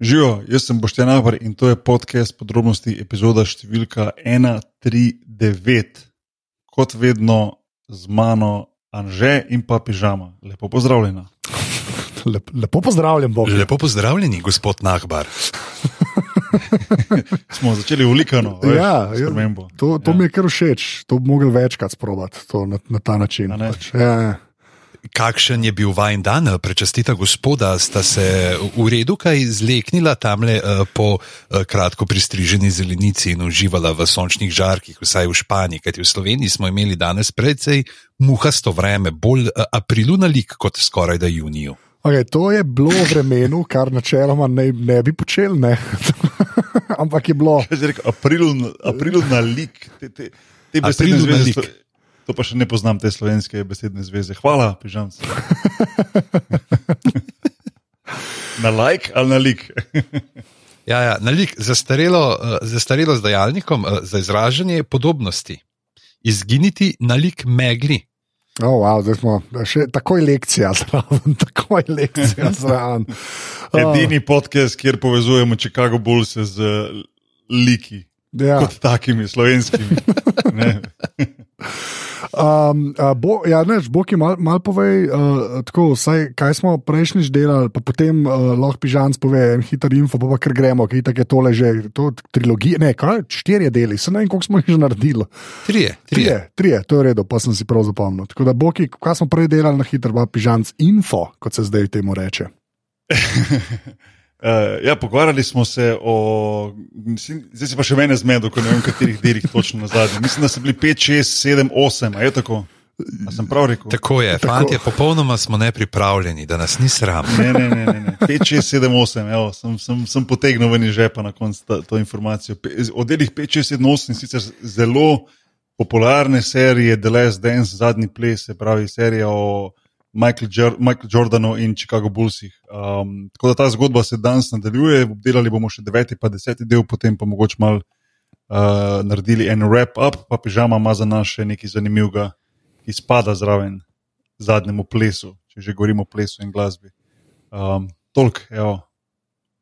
Živijo, jaz sem Boštjan Nahbar in to je podcast podrobnosti, epizoda številka 139. Kot vedno z mano Anže in pa pižama. Lepo pozdravljena. Lep, lepo pozdravljen, Bog. Lepo pozdravljeni, gospod Nahbar. Smo začeli ulikano, Ja, ja, spremembo. To, to Ja. mi je kar všeč, to bi mogli večkrat sprobati to na, na ta način. Pač, ja, ja. Kakšen je bil vajen dan, prečastita gospoda, sta se v redu kaj zleknila tamle eh, po eh, kratko pristriženi zelenici in uživala v sončnih žarkih, vsaj v Španiji, kajti v Sloveniji smo imeli danes precej muhasto vreme, bolj eh, aprilu na lik kot skoraj da juniju. Okay, to je bilo vremenu, kar načeloma ne, ne bi počeli, ne. ampak je bilo. Rekel, aprilu, aprilu na lik, te, te, te Aprilu na zveze. lik. To, pa še ne poznam, te slovenske besedne zveze. Hvala, pižam. na like ali na lik? Ja, ja, na lik, zastarelo, eh, zastarelo z dajalnikom eh, za izražanje podobnosti. Izginiti na lik megli. Oh, wow, zdaj smo še takoj lekcija zraven, takoj lekcija zraven. Oh, Edini podcast, kjer povezujemo Chicago Bulls z eh, liki. Ja. Kot takimi slovenskimi. Um, bo, ja, neč, Boki, malo mal povej, uh, tako, vsaj, kaj smo prejšnjič delali, pa potem uh, lahko pižam pove en hiter info, pa, pa kar gremo, ki je tole že, to trilogija, ne, kaj, štirje deli, se ne vem, koliko smo jih že naredili. Trije, trije. Trije, trije, to je v redu, pa sem si prav zapomnil. Tako da, Boki, kaj smo prej delali na hiter, pa pižam info, kot se zdaj temu reče. Uh, ja, pogovarjali smo se o. Mislim, zdaj si pa še mene zmedel, ko ne vem, katerih delih točno na zadnji. Mislim, da so bili 5, 6, 7, 8, a je tako? A sem prav rekel? Tako je, Tako. fantje, popolnoma smo nepripravljeni, da nas ni sram. Ne, ne, ne, ne, ne. 5, 6, 7, 8, evo, sem, sem, sem potegnil ven iz žepa na koncu ta, to informacijo. O delih 5, 6, 7, 8 sicer zelo popularne serije The Last Dance, zadnji ples, se pravi serija o Michael, Jor Michael Jordanu in Chicago Bullsih. Um, tako da ta zgodba se danes nadaljuje, obdelali bomo še deveti, pa deseti del, potem pa mogoče mal uh, naredili en wrap-up, pa pižama ima za nas še nekaj zanimivega, ki spada zraven zadnjemu plesu, če že govorimo o plesu in glasbi. Um, Tolk, evo,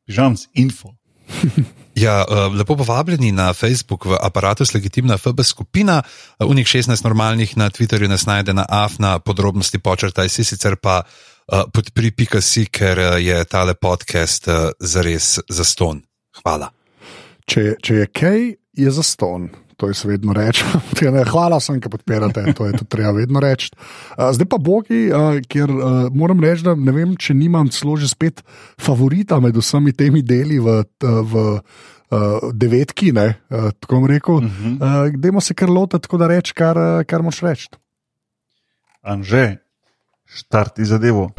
pižamc info. Ja, eh, lepo povabljeni na Facebook v aparatu Legitimna FB skupina, eh, unik 16 normalnih na Twitterju nas najde na AFNA, podrobnosti počrtaj si sicer pa uh, podpri.si, ker eh, je tale podcast zares zaston. Hvala. Če, če je kaj, je za ston. To jaz vedno rečem. Hvala vsem, ki podpirate, to je tudi treba vedno reči. Zdaj pa Bogi, ker moram reči, da ne vem, če nimam celo že spet favorita med vsemi temi deli v, v uh, devetki, ne, uh, tako rekel. Uh -huh. Uh, Dajmo se kar lotiti, tako da reči, kar, kar moš reči. Anže, štarti zadevo.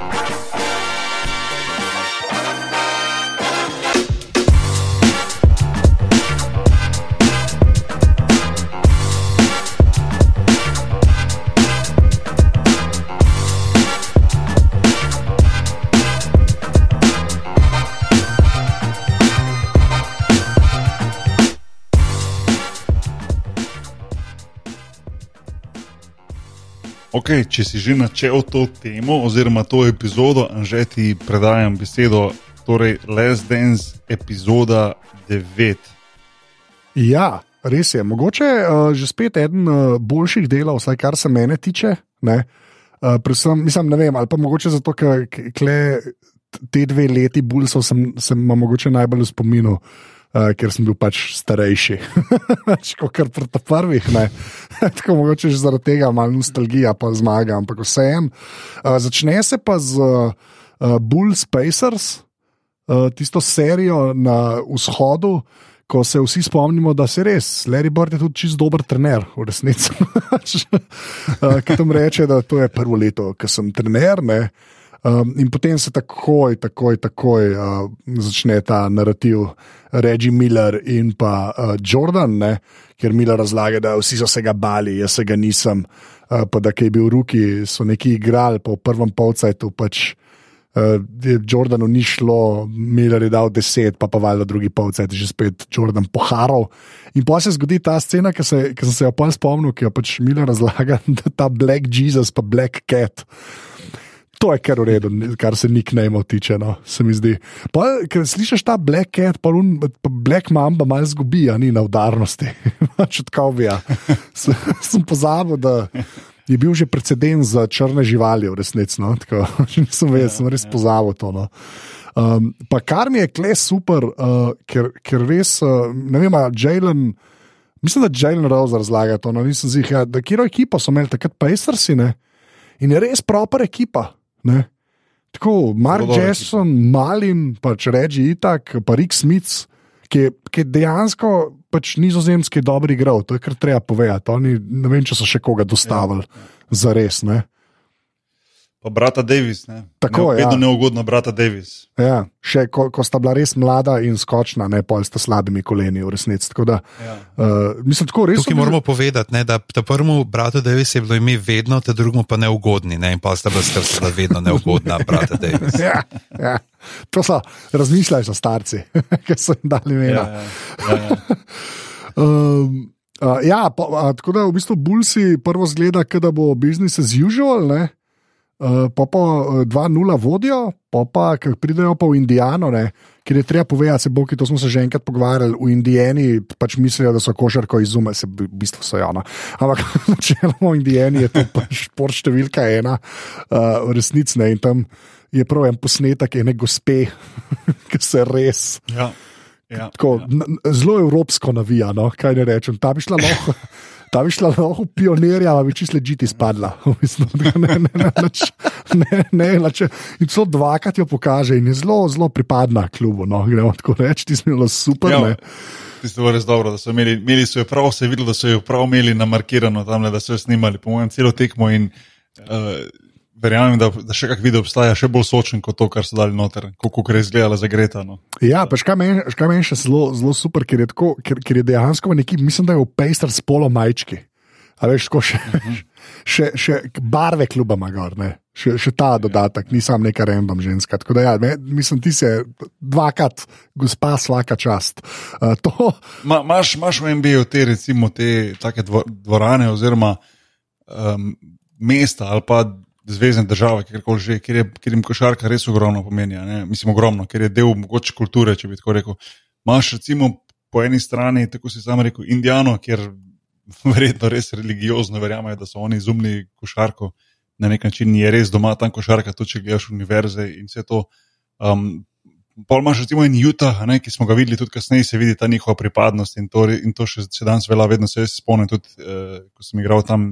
Okay, če si že načel to temo, oziroma to epizodo, Anže ti predajam besedo, torej Les Dance, epizoda 9. Ja, res je. Mogoče uh, že spet eden uh, boljših delov, vsaj kar se mene tiče. Ne? Uh, predvsem, mislim, ne vem, ali pa mogoče zato, ker te dve leti Bulsov sem, sem ima mogoče najbolj v spominu. Uh, ker sem bil pač starejši, pač kot kar pri ta prvih. Tako mogoče zaradi tega malo nostalgija, pa zmaga, ampak vseeno. Uh, začne se pa z uh, Bulls Pacers, uh, tisto serijo na vzhodu, ko se vsi spomnimo, da se res, Larry Bird je tudi čist dober trener, v resnici. uh, Ki tam reče, da to je prvo leto, ki sem trener. Ne? Um, in potem se takoj, takoj, takoj uh, začne ta narativ Reggie Miller in pa uh, Jordan, ne? ker Miller razlaga, da vsi so se ga bali, jaz se ga nisem, uh, pa da je bil ruki, so neki igrali, v prvem polcajtu pač. Uh, Jordanu ni šlo, Miller je dal 10, pa pa valjda drugi polcajt, že spet Jordan poharal. In pa se zgodi ta scena, ki, se, ki sem se jo pa spomnil, ki jo pač Miller razlaga, da ta Black Jesus pa Black Cat. To je kar v redu, kar se nickname tiče, no, se mi zdi. Pa, ker slišiš ta Black Cat, pa, un, pa Black Mamba malo zgubi, a ni na udarnosti. Pač Čutkovija. Sem pozabil, da je bil že precedens za črne živali, v resnici. No? Tako, nisem vedel, sem res pozabil to. No? Um, pa kar mi je kle super, uh, ker, ker res, uh, ne vem, Jalen. Mislim, da Jalen Rose razlaga to. No, nisem zih, ja, da kjer ekipo so imeli takrat Pacersi ne? in je res proper ekipa. Ne? Tako, Mark Jason, Malin, pač reči Itak, pa Rick Smith, ki, ki dejansko pač nizozemski dobri igral, to je kar treba povedati. Oni, ne vem, če so še koga dostavili ja. za res. Ne? Pa brata Davis, ne? Tako je. Vedno ja. neugodno, brata Davis. Ja, še ko, ko sta bila res mlada in skočna, ne pa sta slabimi koleni, v resnici. Da, ja. uh, mislim, tako res. Tukaj moramo povedati, ne, da ta prvemu bratu Davis je bilo ime vedno, ta drugemu pa neugodni, ne, in pa sta bila strsta vedno neugodna, brata Davis. ja, ja. To so, razmišljajo so starci, ki so jim dali imena. Ja, ja, ja, ja. um, uh, ja, pa, a, tako da v bistvu Bulsi prvo zgleda, da bo business as usual. Ne? Uh, pa pa 2-0 eh, vodijo, pa pa pridejo pa v Indijano, ne, ker je treba povedati, se bo, ki to smo se že enkrat pogovarjali, v Indijani pač mislijo, da so košarko izume, se v bistvu so javno. Ampak načeloma v Indijani je to pač šport številka ena, uh, v resnici ne. In tam je prav en posnetek ene gospe, ki se res. Ja. Ja, tako, ja. Zelo evropsko navijano, kaj ne rečem. Ta bi šla lahko. Ta bi šla lahko pionirja, pa bi čisto ležiti spadla. ne, ne, ne, ne, ne, ne, in to dvakrat jo pokaže in je zelo, zelo pripadna klubu. No, gremo tako reči, ti smo bili super. Ja. Tisto je res dobro, da so imeli, imeli so jo prav, se je videlo, da so jo prav imeli namarkirano tam, da so jo snimali, po mojem, celo tekmo. In, uh, verjamem, da, da še kakšen video obstaja, še bolj sočen kot to, kar so dali noter, kako je izgledalo za Greta. No. Ja, pa škaj meni še zelo, zelo super, ker je, tako, ker, ker je dejansko neki, mislim, da je v Pejster s polo majčki. A veš, ko še, uh mhm. -huh. še, še barve kluba ima gor, ne? Še, še ta dodatek, nisem neka random ženska. Da, ja, me, mislim, ti si dvakrat, gospa, vsaka čast. Uh, Ma, maš, maš v MBA te, recimo, te dvorane oziroma um, mesta ali pa zvezdne države, kjer, že, kjer, je, kjer jim košarka res ogromno pomeni. Mislim, ogromno, ker je del mogoče kulture, če bi tako rekel. Máš recimo po eni strani, tako si sam rekel, Indijano, kjer verjetno res religiozno verjamejo, da so oni izumili košarko. Na nek način je res doma tam košarka, tudi če gledaš univerze in vse to. Um, Pol imaš recimo in Utah, ne, ki smo ga videli tudi kasneje, se vidi ta njihova pripadnost in to, in to še, še danes velja, vedno se jaz spomnim, tudi uh, ko sem igral tam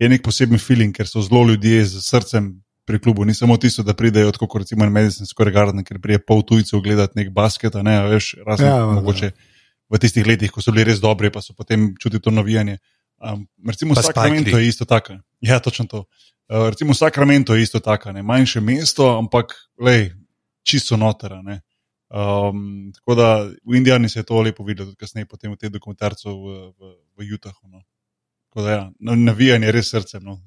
je nek poseben feeling, ker so zelo ljudje z srcem pri klubu. Ni samo tisto, da pridejo kot recimo Medicine Square Garden, ker prije pol tujcev gledati nek basket, ne veš, razen ja, mogoče ja. v tistih letih, ko so bili res dobri, pa so potem čutili to navijanje. Um, recimo Sacramento je isto tako. Ja, točno to. Uh, recimo Sacramento je isto tako, ne manjše mesto, ampak lej, čisto notera. Um, tako da v Indijani se je to lepo videlo, tudi kasneje, potem v tem dokumentarcu v, v, v Utahu. No. Ja, navijanje je res srce. No.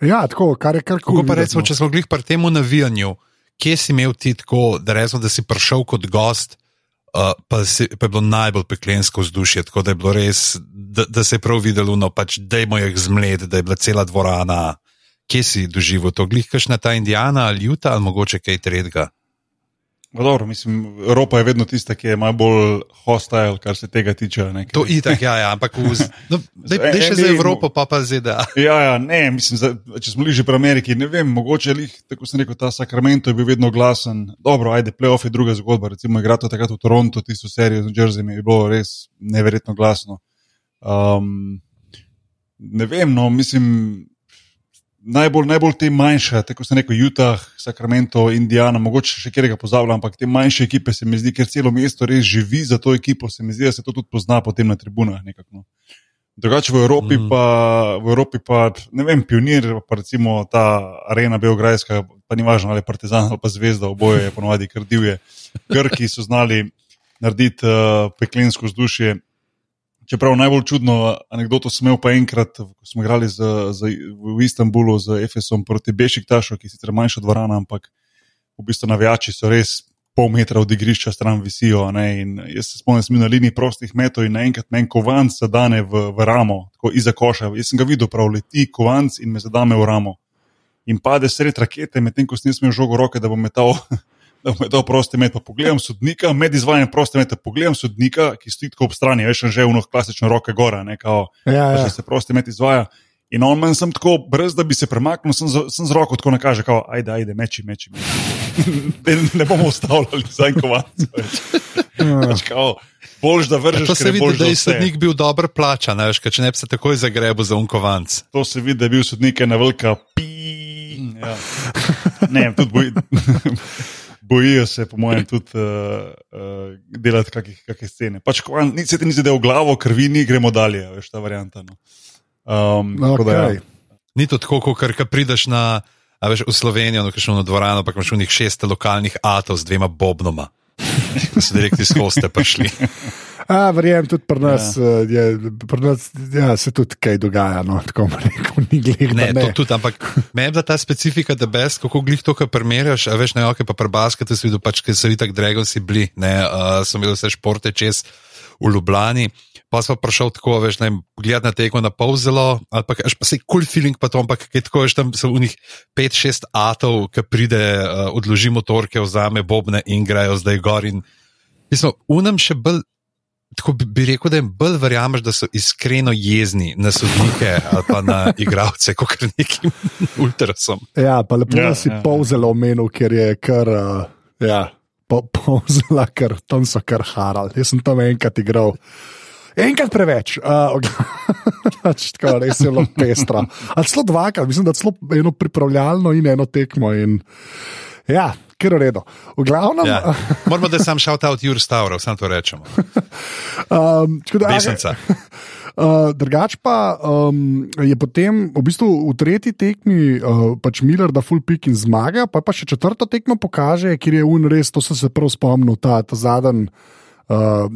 Ja, tako, kar je kar koli. Recimo, če smo bili pri tem navijanju, kje si imel ti tako, da, resmo, da si prišel kot gost, uh, pa, si, pa je bilo najbolj peklensko vzdušje, tako da je bilo res, da, da se je prav videlo, no, pač, da je moj zmled, da je bila cela dvorana. Kje si doživel to, glikaš na ta Indijana ali Juta ali mogoče kaj tretjega? Dobro, mislim, Evropa je vedno tista, ki je najbolj hostile, kar se tega tiče. Nekaj. To je tako, ja, ja, ampak no, ne še za Evropo, pa pa ZDA. Ja, ja, ne, mislim, za, če smo bili že pri Ameriki, ne vem, mogoče jih, tako sem rekel, ta Sacramento je bil vedno glasen. Dobro, ajde, playoff je druga zgodba. Recimo, igrati takrat v Torontu, tisto serijo z Jerseyjem je bilo res neverjetno glasno. Um, ne vem, no, mislim najbolj, najbolj te manjše, tako se neko Utah, Sacramento, Indiana, mogoče še kjerega pozabljam, ampak te manjše ekipe se mi zdi, ker celo mesto res živi za to ekipo, se mi zdi, da se to tudi pozna potem na tribunah. Nekako. No. Drugače v Evropi, mm. pa, v Evropi pa, ne vem, pionir, pa recimo ta arena Beograjska, pa ni važno ali Partizan ali pa Zvezda, oboje je ponovadi kar divje. Grki so znali narediti uh, peklensko vzdušje. Čeprav najbolj čudno anegdoto sem imel pa enkrat, ko smo igrali z, z, v Istanbulu z Efesom proti Bešiktašu, ki je sicer manjša dvorana, ampak v bistvu navijači so res pol metra od igrišča stran visijo. Jaz se spomnim, da sem na liniji prostih metov in naenkrat meni kovanc zadane v, v ramo, tako iza koša. Jaz sem ga videl, prav leti kovanc in me zadame v ramo. in pade sred rakete, medtem ko snisem žogo v roke, da bom metal. Da bom metal prosti met, pa pogledam sodnika, med izvajanjem prosti met, pogledam sodnika, ki stoji tako ob strani, veš, že v noh klasično roke gora, ne, kao, Ja, ja. da se prosti met izvaja. In on meni sem tako, brez da bi se premaknil, sem z, sem z roko tako nakaže, kao, ajde, ajde, meči, meči. meči. ne, ne bomo ustavljali za en kovanc. Boljš, da vržeš, To se je vidi, boljš da za je sodnik bil dobro plačan, a veš, ker če ne bi se takoj zagrebil za unkovanc. To se vidi, da je bil sodnik ena velika pi. Ja. Ne, tudi boji, bojijo se, po mojem, tudi uh, uh, delati kakih, kakih scene. Pač, ko vam- ni se ti ni zadel v glavo, krvi ni, gremo dalje, veš ta varianta. No. Um, tako da, Okay. ja. Ni to tako, kot kar prideš na, a veš, v Slovenijo, no, kakšno dvorano, pa imaš v njih šest lokalnih atov z dvema bobnoma. So direktni skoste prišli. A, verjamem, tudi pri nas, ja. je, pri nas ja, se tudi kaj dogaja. No, tako rekel, ni glih, Ne, da to ne. tudi, ampak meni je ta specifika, da bes, kako glih to, kar primerjaš, a veš, na joke pa pri basketu si videl, pač, ker so itak Dragoci bili, ne, uh, sem videl vse športe čez v Ljubljani. Pa sem prišel tako, veš, ne, gledati na tekmo na pol zelo, ali pa až pa se kul cool feeling, pa to, ampak kaj tako, veš, tam so v njih 5-6 atov, ki pride, uh, odloži motorke, vzame bobne in grejo zdaj gor. In, mislim, unem še bolj. Tako bi, bi rekel, da jim bolj verjameš, da so iskreno jezni na sodnike ali pa na igralce, kot nekim ultrasom. Ja, pa lepo, Ja, si ja, pol zelo omenil, ker je kar. Uh, ja, po- Povzela, ker tam so kar harali. Jaz sem tam enkrat igral. Enkrat preveč, uh, tako, res je bilo pestra. Ali celo dvakrat, mislim, da celo eno pripravljalno in eno tekmo. In, ja, ker je redo. V glavnem, Ja. Moramo, da sam šel ta od Jur Stavra, samo to rečemo. um, da, Desnica. Uh, drugač pa um, je potem v, bistvu v tretji tekmi uh, pač Miller da full pick in zmaga, pa pa še četrto tekmo pokaže, kjer je un res, to sem se prav spomnil, ta, ta, zadnj, uh,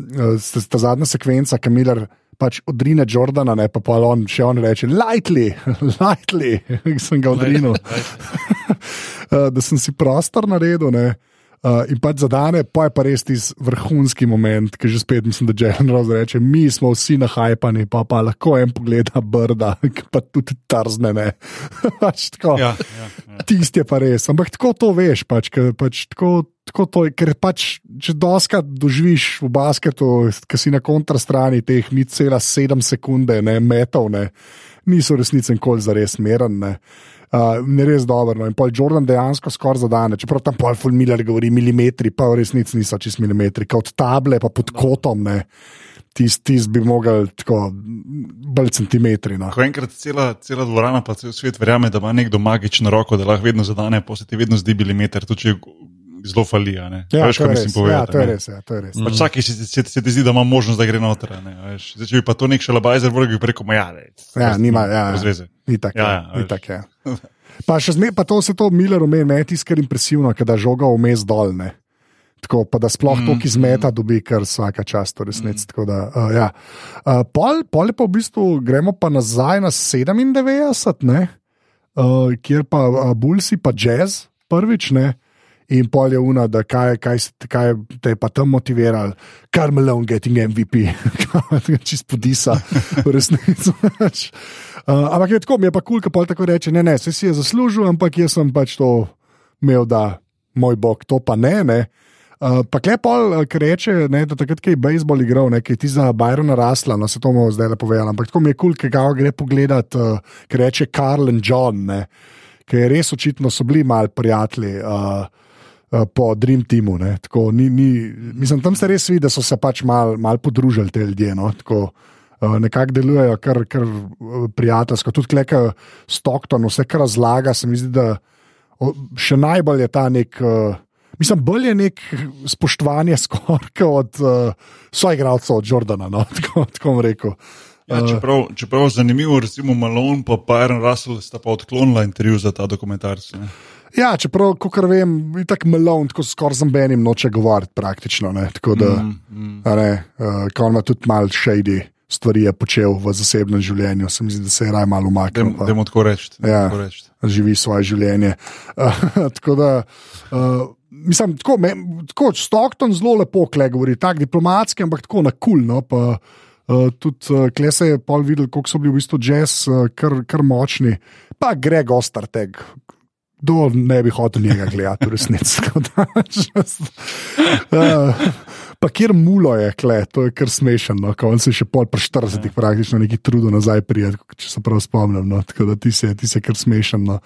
ta, zadnja sekvenca, ki Miller pač odrine Jordana, ne pa pa on še on reče: lightly, lightly, sem ga odrinil. uh, da sem si prostor naredil. Ne. Uh, in pač zadane, pa je pa res tisti vrhunski moment, ki že spet mislim, da Jelen Rose reče: Mi smo vsi nahajpani, pa pa lahko en pogleda brda, ki pa tudi trzne. ne." pač tako. Ja, ja, ja. Tisti je pa res, ampak tako to veš, pač, ker, pač, tako, tako to, je, ker pač, če doskrat doživiš v basketu, ki si na kontrastrani teh ni cela sedem sekunde, ne metov, ne, niso resnici nikoli za res meren. Ne. Uh, ne res dobro. No. In pol Jordan dejansko skoraj zadane, čeprav tam pol Full Miller govori milimetri, pa v resnici niso čist milimetri, kot table, pa pod kotom, tisti tis bi mogel tako bolj centimetri. No. Ko enkrat cela, cela dvorana, pa cel svet verjame, da ima nekdo magično roko, da lahko vedno zadane, pa se ti vedno zdi milimeter, tudi če zelo fali. ne. Ja, Veš, to kaj mislim ja, povedati. to je ne. res. Ja, to je res. Pač vsaki se, se, se ti zdi, da ima možnost, da gre noter. ne. Zdaj, če bi pa to nek šalabajzer vrgel preko meja, ne, Ja, nima, ja, brez veze. Itak, Ja, ja, ja, ja, itak, ja. Pa še zmeraj, pa to se to Miller omeni, meni je tisto kar impresivno, da žoga vmes dol. Ne. Tako, pa da sploh mm, toliko izmeta dobi, kar vsaka čast, v resnici. Mm. Uh, ja. uh, pol, pol je pa v bistvu, gremo pa nazaj na 97, ne, uh, kjer pa uh, Bulsi, pa jazz prvič. Ne, In pol je una, da kaj, kaj, kaj te je pa tam motiviral, kar Malone getting MVP, čist podisa, v resnici. uh, ampak je tako, mi je pa kul, cool, pa tako reče, ne, ne, se si je zaslužil, ampak jaz sem pač to imel, da moj bog, to pa ne. ne. Uh, pa klepol, ki reče, ne, da takrat, ko je bejzbol igral, ne, ki je ti za Byrona rasla, no se to bomo zdaj le povedali. Ampak tako mi je kul, cool, ki ga gre pogledat, uh, ki reče Karl in John, ne, ki je res očitno so bili mal prijatelji. Uh, Po Dream Teamu. tako, ni, ni, mislim, tam se res vidi, da so se pač malo mal podružili te ljudje. No, tako, uh, nekako delujejo kar, kar uh, prijateljsko. Tudi kleka Stockton, vse kar razlaga, se mi zdi, da še najbolj je ta nek. Mislim, bolj je nek spoštovanje skorka od uh, soigralcev od Jordana, no? tako, tako bom rekel. Ja, čeprav, čeprav zanimivo, recimo Malone in Byron Russell sta pa odklonila intervju za ta dokumentarc. ne. Ja, čeprav, kot vem, je tako melon, tako skoraj z nobenim noče govoriti praktično. Ne? Tako da, mm, mm. ne, uh, ko ima tudi malo shady stvari je počel v zasebnem življenju, se mi zdi, da se je raj malo umaknil. pa Dajmo tako reči. dajmo Ja. tako. Živi svoje življenje. Uh, tako da, uh, mislim, tako, me, tako Stockton zelo lepo kle govori, tako diplomatski, ampak tako na kul. No, pa, Uh, tudi uh, kle se je pol videl, kako so bili v bistvu jazz uh, kar, kar močni, pa Greg Osterteg, kdo ne bi hotel njega gledati, v resnici. Uh, pa kjer mulo je, kle, to je kar smešno. No, ko on se še pol pri 40 Ja. praktično neki trudo nazaj prijeti, če se prav spomnim. No, tako da ti se, ti se kar smešno. No.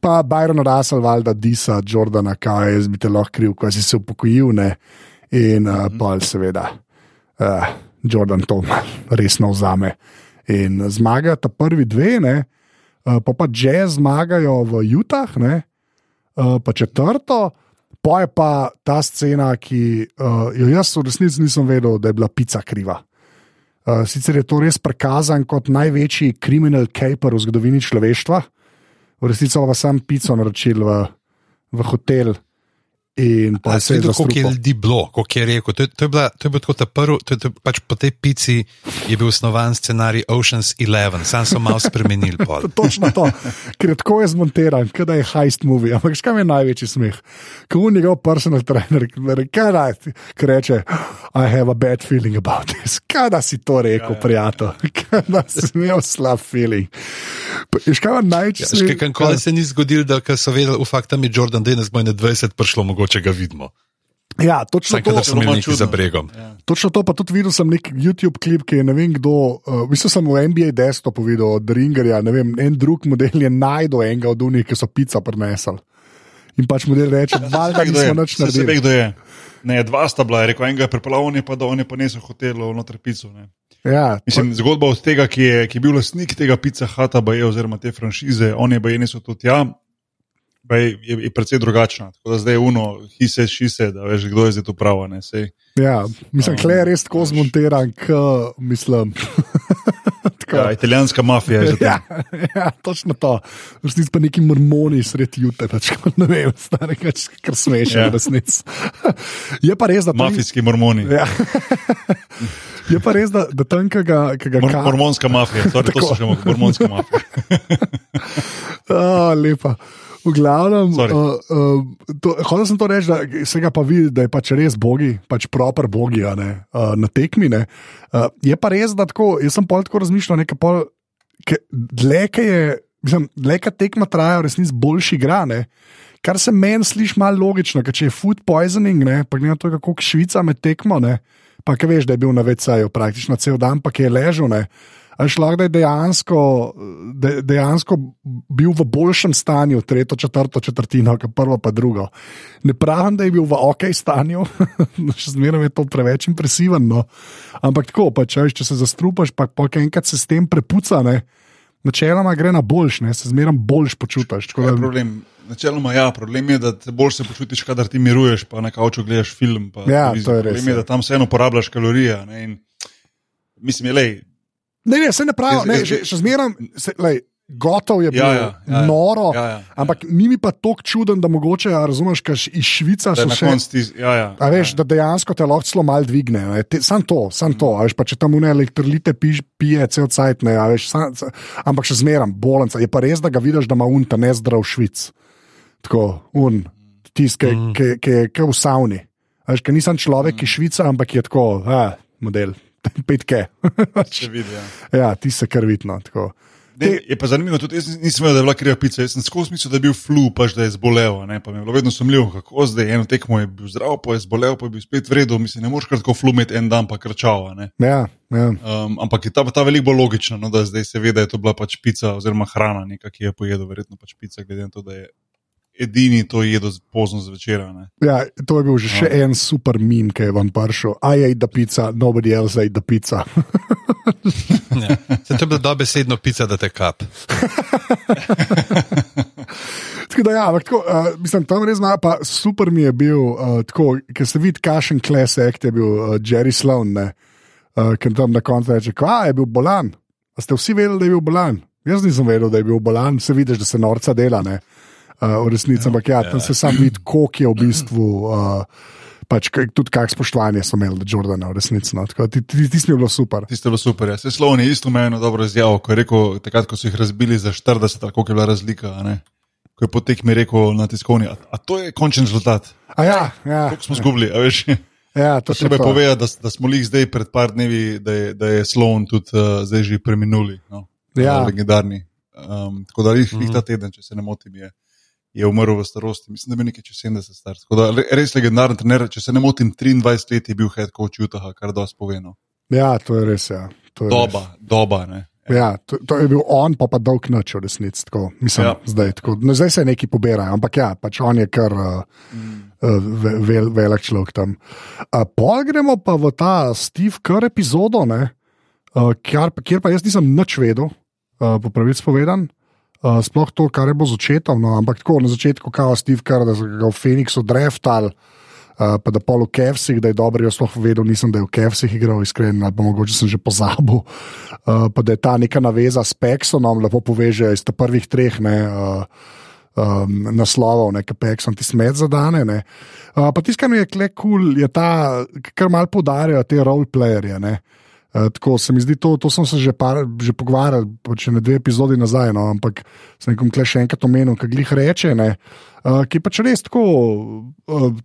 Pa Byron Russell, valjda Disa, Jordana, kaj jaz bi te lahko kriv, ko si se upokojil. Ne? In uh, Mhm. pol seveda. Uh, Jordan to resno vzame. In zmagajo ta prvi dve, ne, pa pa jazz zmagajo v Jutah, ne, uh, pa četrto, pa je pa ta scena, ki uh, jo jaz v resnici nisem vedel, da je bila pica kriva. Uh, sicer je to res prikazan kot največji kriminal caper v zgodovini človeštva, v resnici pa sem pico naročil v, v hotel. In pa se je Koliko je zastrupil. ljudi bilo, koliko je rekel. To je, to je, bila, to je bilo tako ta prvi, to je, to je, pač po tej pici je bil osnovan scenarij Ocean's Eleven, sam so malo spremenili. Točno to, ker je tako je zmontiran, kot da je heist movie. Ampak škam je največji smeh? Ko je njegov personal ti ki reče, I have a bad feeling about this. Kaj da si to rekel, prijatelj? Kaj da si imel slab feeling? Škam je največji Ja, smeh? kaj se ni zgodilo, da so vedeli, uf, tam je Jordan Dennis, bo je na 20 prišlo, mogoče ga vidimo. Ja, točno Vsaj, to. imeli nekaj čudno. za bregom. Ja. Točno to, pa tudi videl sem nek YouTube klip, ki je ne vem kdo, uh, mislim, sem v NBA desto povedal od Ringerja, ne vem, en drug model je najdel enega od unih, ki so pica prinesli. In pač model reče, valjda Kdo je? nismo nič Saj se ve, naredili. kdo je. Ne, dva sta bila, je rekel, enega je pripeljal, on je pa da on je pa nesel hotelu noter pico. Ne. Ja, Mislim, zgodba od tega, ki je, ki je bil lastnik tega pica hata, baje, oziroma te franšize, on je baje nesel to tja, baje, je, je precej drugačna. Tako da zdaj je uno, hise, šise, da veš, kdo je zdaj to pravo. Ja, mislim, Um, kle je res tako zmontiran, k, mislim. tako. Ja, italijanska mafija je za to. Ja, ja, točno to. Resnici pa neki mormoni sredi jutra, pač, ne vem, stari, pač, kar smešno, Ja. resnici. Je pa res, da Mafijski mormoni. Ja. Je pa res, da, da tam, ki ga, ki ga Mor, ka- mormonska mafija, sorry, to so še mormonska mafija. A, lepa. V glavnem, Sorry. uh, uh, to, hotel sem to reči, da se ga pa vidi, da je pač res bogi, pač proper bogi ne, uh, na tekmi. ne. Uh, je pa res, da tako, jaz sem pol tako razmišljal, nekaj pol, ke, dlje, ke je, mislim, dlje, ka tekma traja, resnici boljši igra. Ne. Kar se meni sliši malo logično, ker če je food poisoning, ne, pa glede na to, kako Švica med tekmo, ne, pa ki veš, da je bil na VC-ju praktično cel dan, pa ki je ležal. Ne, a veš, lahko da je dejansko, de, dejansko bil v boljšem stanju, tretjo, četrto četrtino, kot prvo, pa drugo. Ne pravim, da je bil v ok stanju, še zmeraj je to preveč impresivno. Ampak tako, pa, če, če se zastrupaš, pa pa enkrat se s tem prepuca, ne, načeloma gre na boljš, ne, se zmeraj boljš počutiš. tako da- problem? Načeloma, ja, problem je, da bolj se počutiš, kadar ti miruješ, pa na kauču gledaš film. Ja, to je res, Problem je, ja. da tam vseeno porabljaš kalorije. Ne, in, mislim, je, lej, Ne, ne, se ne pravi, ne, še, še zmeraj, se- lej, gotov je bil, Ja, ja, ja, ja. noro. Ja, ja, ja. Ampak ni mi pa tako čuden, da mogoče, a razumeš, kaj iz Švica so še. ti. Ja, ja, A veš, da dejansko te lahko celo malo dvigne. ne. Te- Sam to, sam to. a Veš, pa če tam une elektrolite piš, pije cel cajt, ne, a veš, sam, ampak še zmeram, bolenca. Je pa res, da ga vidiš, da ima unta nezdrav švic. Tako, un, tiskaj, mm. ki ki je kot v savni. A Veš, ker nisem človek, ki švica, ampak je tako, a, model, petke. se vidi. Ja. ja, ti se kar vidno. tako. Ne, je pa zanimivo, tudi jaz nisem vedel, da je bila kriva pica. Jaz sem skozi mislil, da je bil flu, pač da je zbolel. Ne? Pa mi je bilo vedno sumljivo, kako zdaj eno tekmo je bil zdrav, pa je zbolel, pa je bil spet v redu. Mislim, ne moreš kar tako flu imeti en dan, pa krčava. Ja, ja. Um, ampak je ta, ta veliko bolj logična, no, da zdaj se ve, da je to bila pač pica oziroma hrana, neka, ki je pojedel, verjetno pač pica, glede na to, da je edini to jedel z- pozno zvečer. ne. Ja, to je bil že še en super min, ki je vam prišel. I ate the pizza, nobody else ate the pizza. Ja. Se to je bila dobesedno pica, da te kap. Tako da, ja, ampak tako, uh, mislim, tam res ima, pa super mi je bil, uh, tako, ker se vidi, kakšen klasek je bil uh, Jerry Sloan, ne, uh, ker tam na koncu reče, kva je bil bolan. A ste vsi vedeli, da je bil bolan? Jaz nisem vedel, da je bil bolan, se vidiš, da se norca dela, ne, uh, v resnici, ampak ja, tam se sam vidi, koliko je v bistvu. Uh, Pač, tudi kak spoštovanje so imeli do Jordana, v resnici. No. Tako, ti, ti, ti je bilo super. Tiste je bilo super. Ja. Se Sloven je isto eno dobro izjavo, ko je rekel, takrat, ko so jih razbili za 40, ali koliko je bila razlika. Ko je potek mi rekel na tiskovni, a, a to je končni rezultat. A ja, ja, Koliko smo zgubili, a veš? ja to Treba je povedati, da, da smo jih zdaj pred par dnevi, da je, da je Sloven tudi uh, zdaj že preminuli. No? Ja. Legendarni. Um, tako da jih, jih ta teden, če se ne motim, je je umrl v starosti, mislim, da je nekaj čez 70 star. Tako da re- res legendaren trener, če se ne motim, 23 let je bil head coach Utaha, kar dosti poveno. Ja, to je res. Ja. To je res. Doba, doba, ne. Ja, to, to je bil on, pa pa dolg noč v resnici. Tako, mislim, ja. Ja. zdaj, tako, no, zdaj se neki pobirajo, ampak ja, pač on je kar uh, uh, ve, vel, velik človek tam. Uh, Pol gremo pa v ta Steve Kerr epizodo, ne, uh, kjer, kjer pa jaz nisem nič vedel, uh, po pravici povedan. Uh, sploh to, kar je bilo z očetom, no, ampak tako na začetku, kot Steve Kerr, da so ga v Phoenixu dreftali. Uh, pa da pol v Kevsih, da je dobro, jaz sploh vedel, nisem, da je v Kevsih igral, iskreno, ali pa mogoče sem že pozabil. Uh, pa da je ta neka naveza s Pexonom, lepo poveže iz teh prvih treh ne, uh, um, naslovov, nekaj Pexon ti smet zadane. ne. Uh, pa tisto, kar mi je kle kul, cool, je ta, kar mal podarjajo te roleplayerje. ne. Uh, tako se mi zdi, to, to sem se že, par, že pogovarjal, če ne dve epizodi nazaj, no, ampak sem nekom kle še enkrat omenil, kaj glih reče. Ne, uh, ki pač res tako. Uh,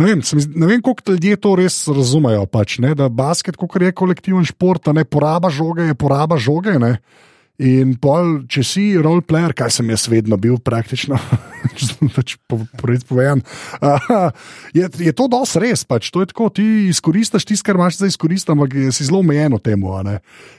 Ne vem, zdi- ne vem, koliko ljudje to res razumejo. Pač, ne, da basket, kot je kolektiven šport, ne poraba žoge, je poraba žoge. Ne. In pol, če si roleplayer, kaj sem jaz vedno bil, praktično, pač po, povedz povedan, uh, je, je to dosti res. Pač, to je tako, ti izkoristiš tisto, kar imaš za izkoristiti, ampak si zelo omejen v tem.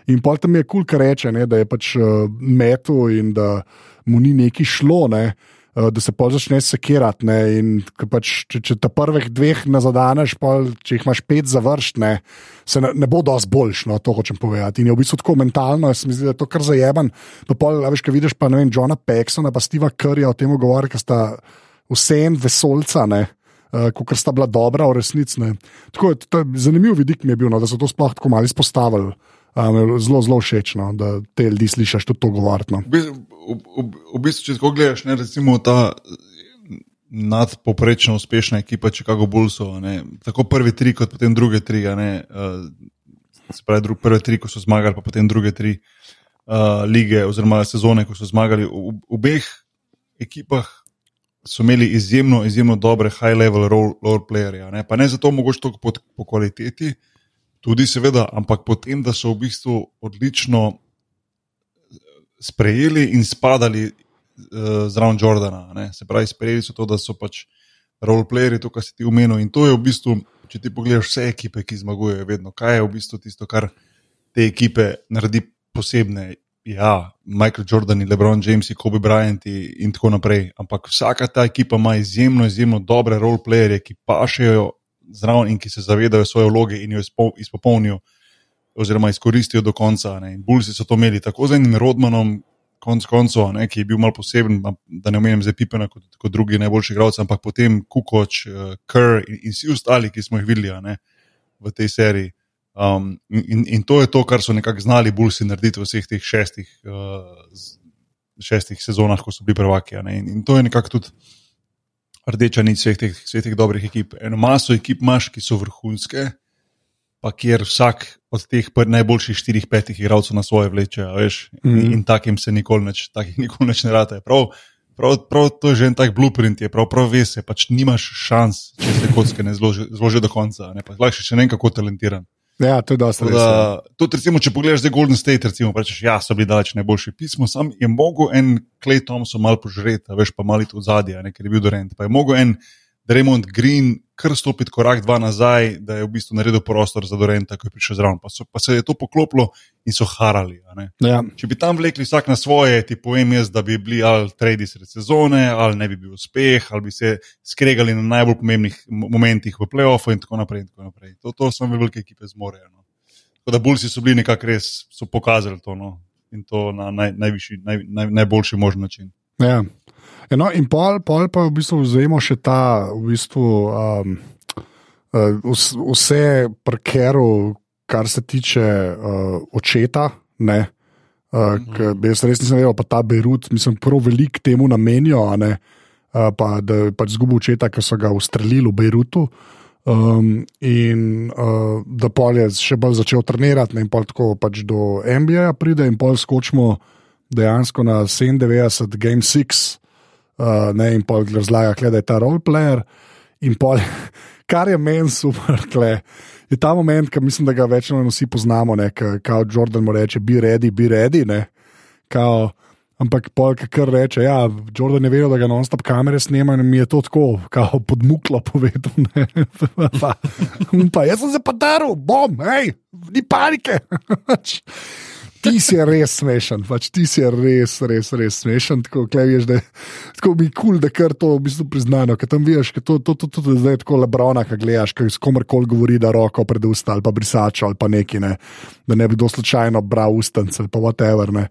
In pol tam je kul, cool, kar reče, ne, da je pač uh, metu in da mu ni neki šlo. Ne. Uh, da se pol začne sekirati. ne, In pač, če, če te prvih dveh ne zadaneš, pol, če jih imaš pet završt, ne, se ne, ne bo dosti boljš, no, to hočem povedati. In je v bistvu tako mentalno, jaz se mi zdi, da je to kar zajeban. Pa pol, veš, kaj vidiš, pa ne vem, Johna Paxona, pa Steva Curryja o tem govori, ker sta vse en vesolca. Ne. Uh, Kot sta bila dobra, v resnici. Tako je, to je zanimiv vidik mi je bil, no, da so to sploh tako malo izpostavili. Um, zelo, zelo všeč, no, da te ljudi slišiš tudi to govoriti. No. V, bistvu- v, v, bistvu, če tako gledaš, ne, recimo ta nadpoprečno uspešna ekipa Chicago Bullsov, ne, tako prvi tri, kot potem druge tri. Ne, uh, se pravi, dru, prve tri, ko so zmagali, pa potem druge tri uh, lige oziroma sezone, ko so zmagali. V, v obeh ekipah so imeli izjemno, izjemno dobre high-level role, role playerje. Ne, ne zato mogoče toliko po, po kvaliteti, tudi seveda, ampak potem, da so v bistvu odlično sprejeli in spadali uh, zraven Jordana. Ne? Se pravi, sprejeli so to, da so pač roleplayeri, to, kar si ti umenil. In to je v bistvu, če ti pogledaš vse ekipe, ki zmagujejo, vedno, kaj je v bistvu tisto, kar te ekipe naredi posebne. Ja, Michael Jordan, LeBron James, Kobe Bryant in tako naprej. Ampak vsaka ta ekipa ima izjemno, izjemno dobre roleplayerje, ki pašejo zraven in ki se zavedajo svoje vloge in jo izpo- izpopolnijo oziroma izkoristijo do konca. Bulsi so to imeli tako z enim Rodmanom, konc koncev, ne, ki je bil malo poseben, da ne omenim zdaj Pipena kot, kot drugi najboljši igralci, ampak potem Kukoč, uh, Kerr in, in vsi ostali, ki smo jih videli ne, v tej seriji. Um, in, in- to je to, kar so nekako znali Bulsi narediti v vseh teh šestih, uh, šestih sezonah, ko so bili prvaki. In, in to je nekako tudi rdeča nič vseh teh, vseh teh dobrih ekip. Eno maso ekip imaš, ki so vrhunske, pa kjer vsak od teh najboljših štirih, petih igralcev na svoje vleče, veš, mm Mhm. -hmm. in takim se nikoli neč, takih nikoli neč ne rate. Prav, prav, prav to je že en tak blueprint, je prav, prav veš, pač nimaš šans, če se kocke ne zloži, zloži do konca. Ne, lahko še ne vem, kako talentiran. Ja, to je dosti Tako res. ja. Da, tudi, recimo, če pogledaš zdaj Golden State, recimo, rečeš, ja, so bili daleč najboljši pismo, sam je mogel en Clay Thompson malo požreti, veš pa malo iti v zadje, ker je bil Dorent. Pa je mogel en Draymond Green kar stopiti korak dva nazaj, da je v bistvu naredil prostor za Dorenta, ko je prišel zraven. Pa, so, pa se je to poklopilo in so harali. Ja. Če bi tam vlekli vsak na svoje, ti povem jaz, da bi bili ali tradi sred sezone, ali ne bi bil uspeh, ali bi se skregali na najbolj pomembnih mo- momentih v playoffu in tako naprej. In tako naprej. To, to samo velike ekipe zmorejo. No. Tako da Bulsi so bili nekako res, so pokazali to no. in to na naj, najvišji, naj, naj, najboljši možen način. Ja. No, in pol, pol pa v bistvu vzamemo še ta, v bistvu, um, vs- vse prekeru, kar se tiče uh, očeta. Ne? Uh, mm. Jaz res nisem vedel, pa ta Beirut, mislim, prav veliko temu namenijo, ne, uh, pa, da je pač zgubil očeta, ker so ga ustrelili v Beirutu. Um, in uh, da pol je še bolj začel trenirati, ne, in pol tako pač do NBA pride, in pol skočimo dejansko na 97, Game 6, uh, ne, in pol razlaga, kle, da je ta roleplayer. In pol, kar je meni super, kle, je ta moment, ki mislim, da ga večino vsi poznamo, ne, kao Jordan mu reče: Be ready, be ready. Ne, kao, Ampak polk kar reče, ja, Jordan je vedel, da ga non-stop kamere snema in mi je to tako, kao podmuklo povedal. pa, jaz sem se pa daril, bom, hej, ni panike. Ti si res smešen, pač ti si res, res, res smešen. Tako, veš, da, tako je kul, cool, da kar to v bistvu priznano. Ker tam vidiš, da to, to, to, to, to zdaj tako lebrona, ki gledaš, ki s komerkoli govori, da roko pred usta ali pa brisačo ali pa neki, ne, da ne bi do slučajno bral ustance ali pa whatever. Ne.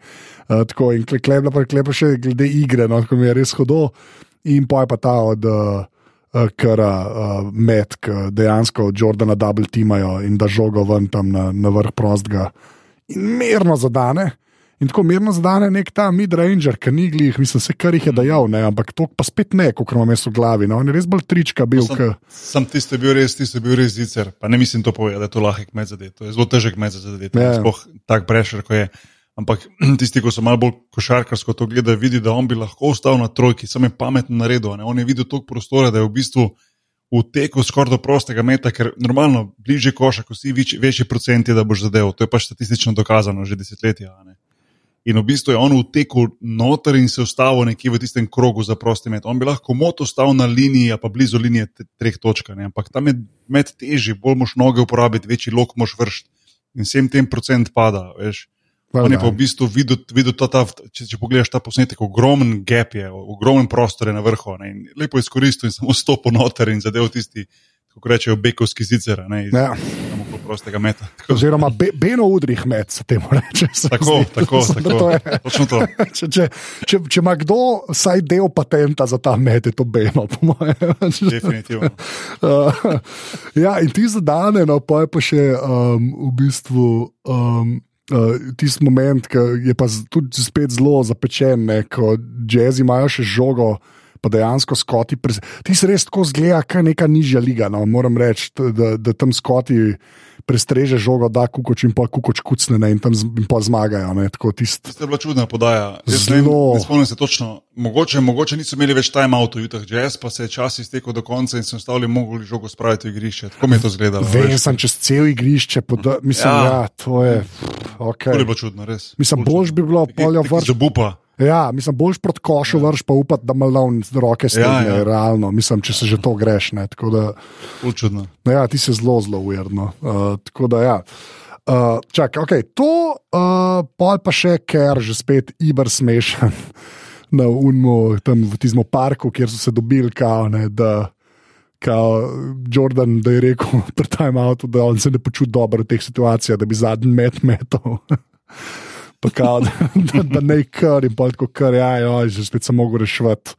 Uh, tako in klebla pa klepa še glede igre, no, tako mi je res hodo. In pa je pa ta od. Uh, Ker uh, med, ki dejansko Jordana double timajo in da žogo ven tam na, na vrh prostega in mirno zadane. In tako mirno zadane nek ta mid-ranger, ki ni glih, mislim, vse kar jih je dejal, ne, ampak to pa spet ne, kot imamo mesto v glavi. No. On je res bolj trička bil. Sam, k... sam tisti bil res, tisti bil res zicer. Pa ne mislim to povedati, da je to lahek med zadeti. To je zelo težek med zadeti. Yeah. Sploh tak prešer, ko je. Ampak tisti, ki so malo bolj košarkarsko to gledali, vidi, da on bi lahko ostal na trojki, samo je pametno naredil. Ne? On je videl toliko prostora, da je v bistvu v teku skoraj do prostega meta, ker normalno bliže koša, ko si več, večji procenti, da boš zadeval. To je pač statistično dokazano že desetletja. In v bistvu je on v teku noter in se ustavil nekje v tistem krogu za prosti met. On bi lahko moto ostal na liniji, pa blizu linije treh točk, ne? ampak tam je med težji, bolj moš noge uporabiti, večji lok moš vršiti in vsem tem procent pada. Veš? Well, On je pa v bistvu videl, videl ta, ta, če, če pogledaš ta posnetek, ogromen gap je, ogromen prostor je na vrhu. Ne, lepo je izkoristil in samo stopil noter in zadev tisti, kako rečejo, bekovski zicer. Ne, iz, ja. Prostega meta. Oziroma, be, beno udrih med, se temu reče. Tako, zdi, tako, tako. To Točno to. če, če, če, če ima kdo vsaj del patenta za ta med, je to beno, po mojem. Definitivno. Uh, ja, in ti zadane, no, pa je pa še um, v bistvu. Um, uh, tisti moment, ki je pa tudi spet zelo zapečen, ne, ko jazzi imajo še žogo. Pa dejansko skoti, ti se res tako zgleda, kot neka nižja liga. No. Moram reči, da, da tam skoti prestreže žogo, da kukoč in pa kukoč kucne ne, in tam in pa zmagajo. Tist... To je bila čudna podaja. Zelo. Ne spomnim se točno. Mogoče, mogoče niso imeli več time out v Utah Jazz, pa se je čas iztekel do konca in so ostali mogli žogo spraviti v igrišče. Tako mi je to izgledalo. Vem, sem čez cel igrišče, poda... mislim, ja. ja, to je. Okay. To je bilo čudno, res. Mislim, boljš bi bilo poljo vrš. Zabupa. Ja, mislim, boljš proti košu ja. vrš, pa upati, da malo z roke stane, ja, ja. realno. Mislim, če se že to greš. Ne, da, Učudno. Ja, ti si zelo, zelo ujerno. Uh, tako da, ja. Uh, čak, okay, to, uh, pa še, ker že spet iber smešen na Unmu, tam v tistem parku, kjer so se dobili, kao, ne, da je Jordan, da je rekel pri time outu, da on se ne počuti dobro v teh situacijah, da bi zadnji met metal. pa kao, da, da, da ne kar in tako kar, ja, ja, že spet sem mogel rešiti.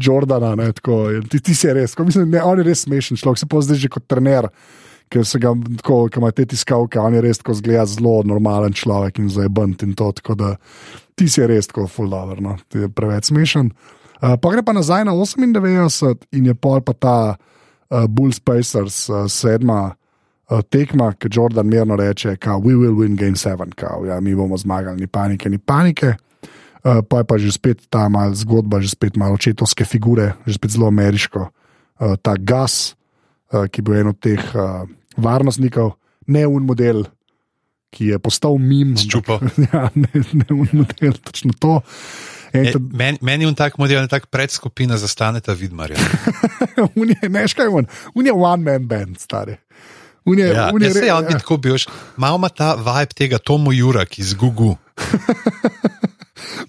Jordana, ne, tako, ti, ti si res, ko, mislim, ne, on je res smešen človek, se pa zdaj že kot trener, ker se ga tako, ki ima te tiskavke, on je res tako zgleda zelo normalen človek in zdaj bant in to, tako da ti si res tako fuldover, no, ti je preveč smešen. Uh, pa gre pa nazaj na 98 in je pol pa ta uh, Bulls Pacers uh, sedma uh, tekma, ki Jordan mirno reče, da we will win game 7, kao, ja, mi bomo zmagali, ni panike, ni panike. Uh, pa je pa že spet ta malce zgodba, že spet malo očetovske figure, že spet zelo ameriško. Uh, ta gas, uh, ki bo en od teh uh, varnostnikov, ne un model, ki je postal mim. Zčupa. Ja, ne, ne un model, točno to. E, meni men je tak model, tak predskupina za staneta vidmarja. ne, škaj je on, on je one man band, stari. Unje, ja, unje, ja, se bi ja. tako bil, malo ima ta vibe tega Tomu Jura, ki z Gugu.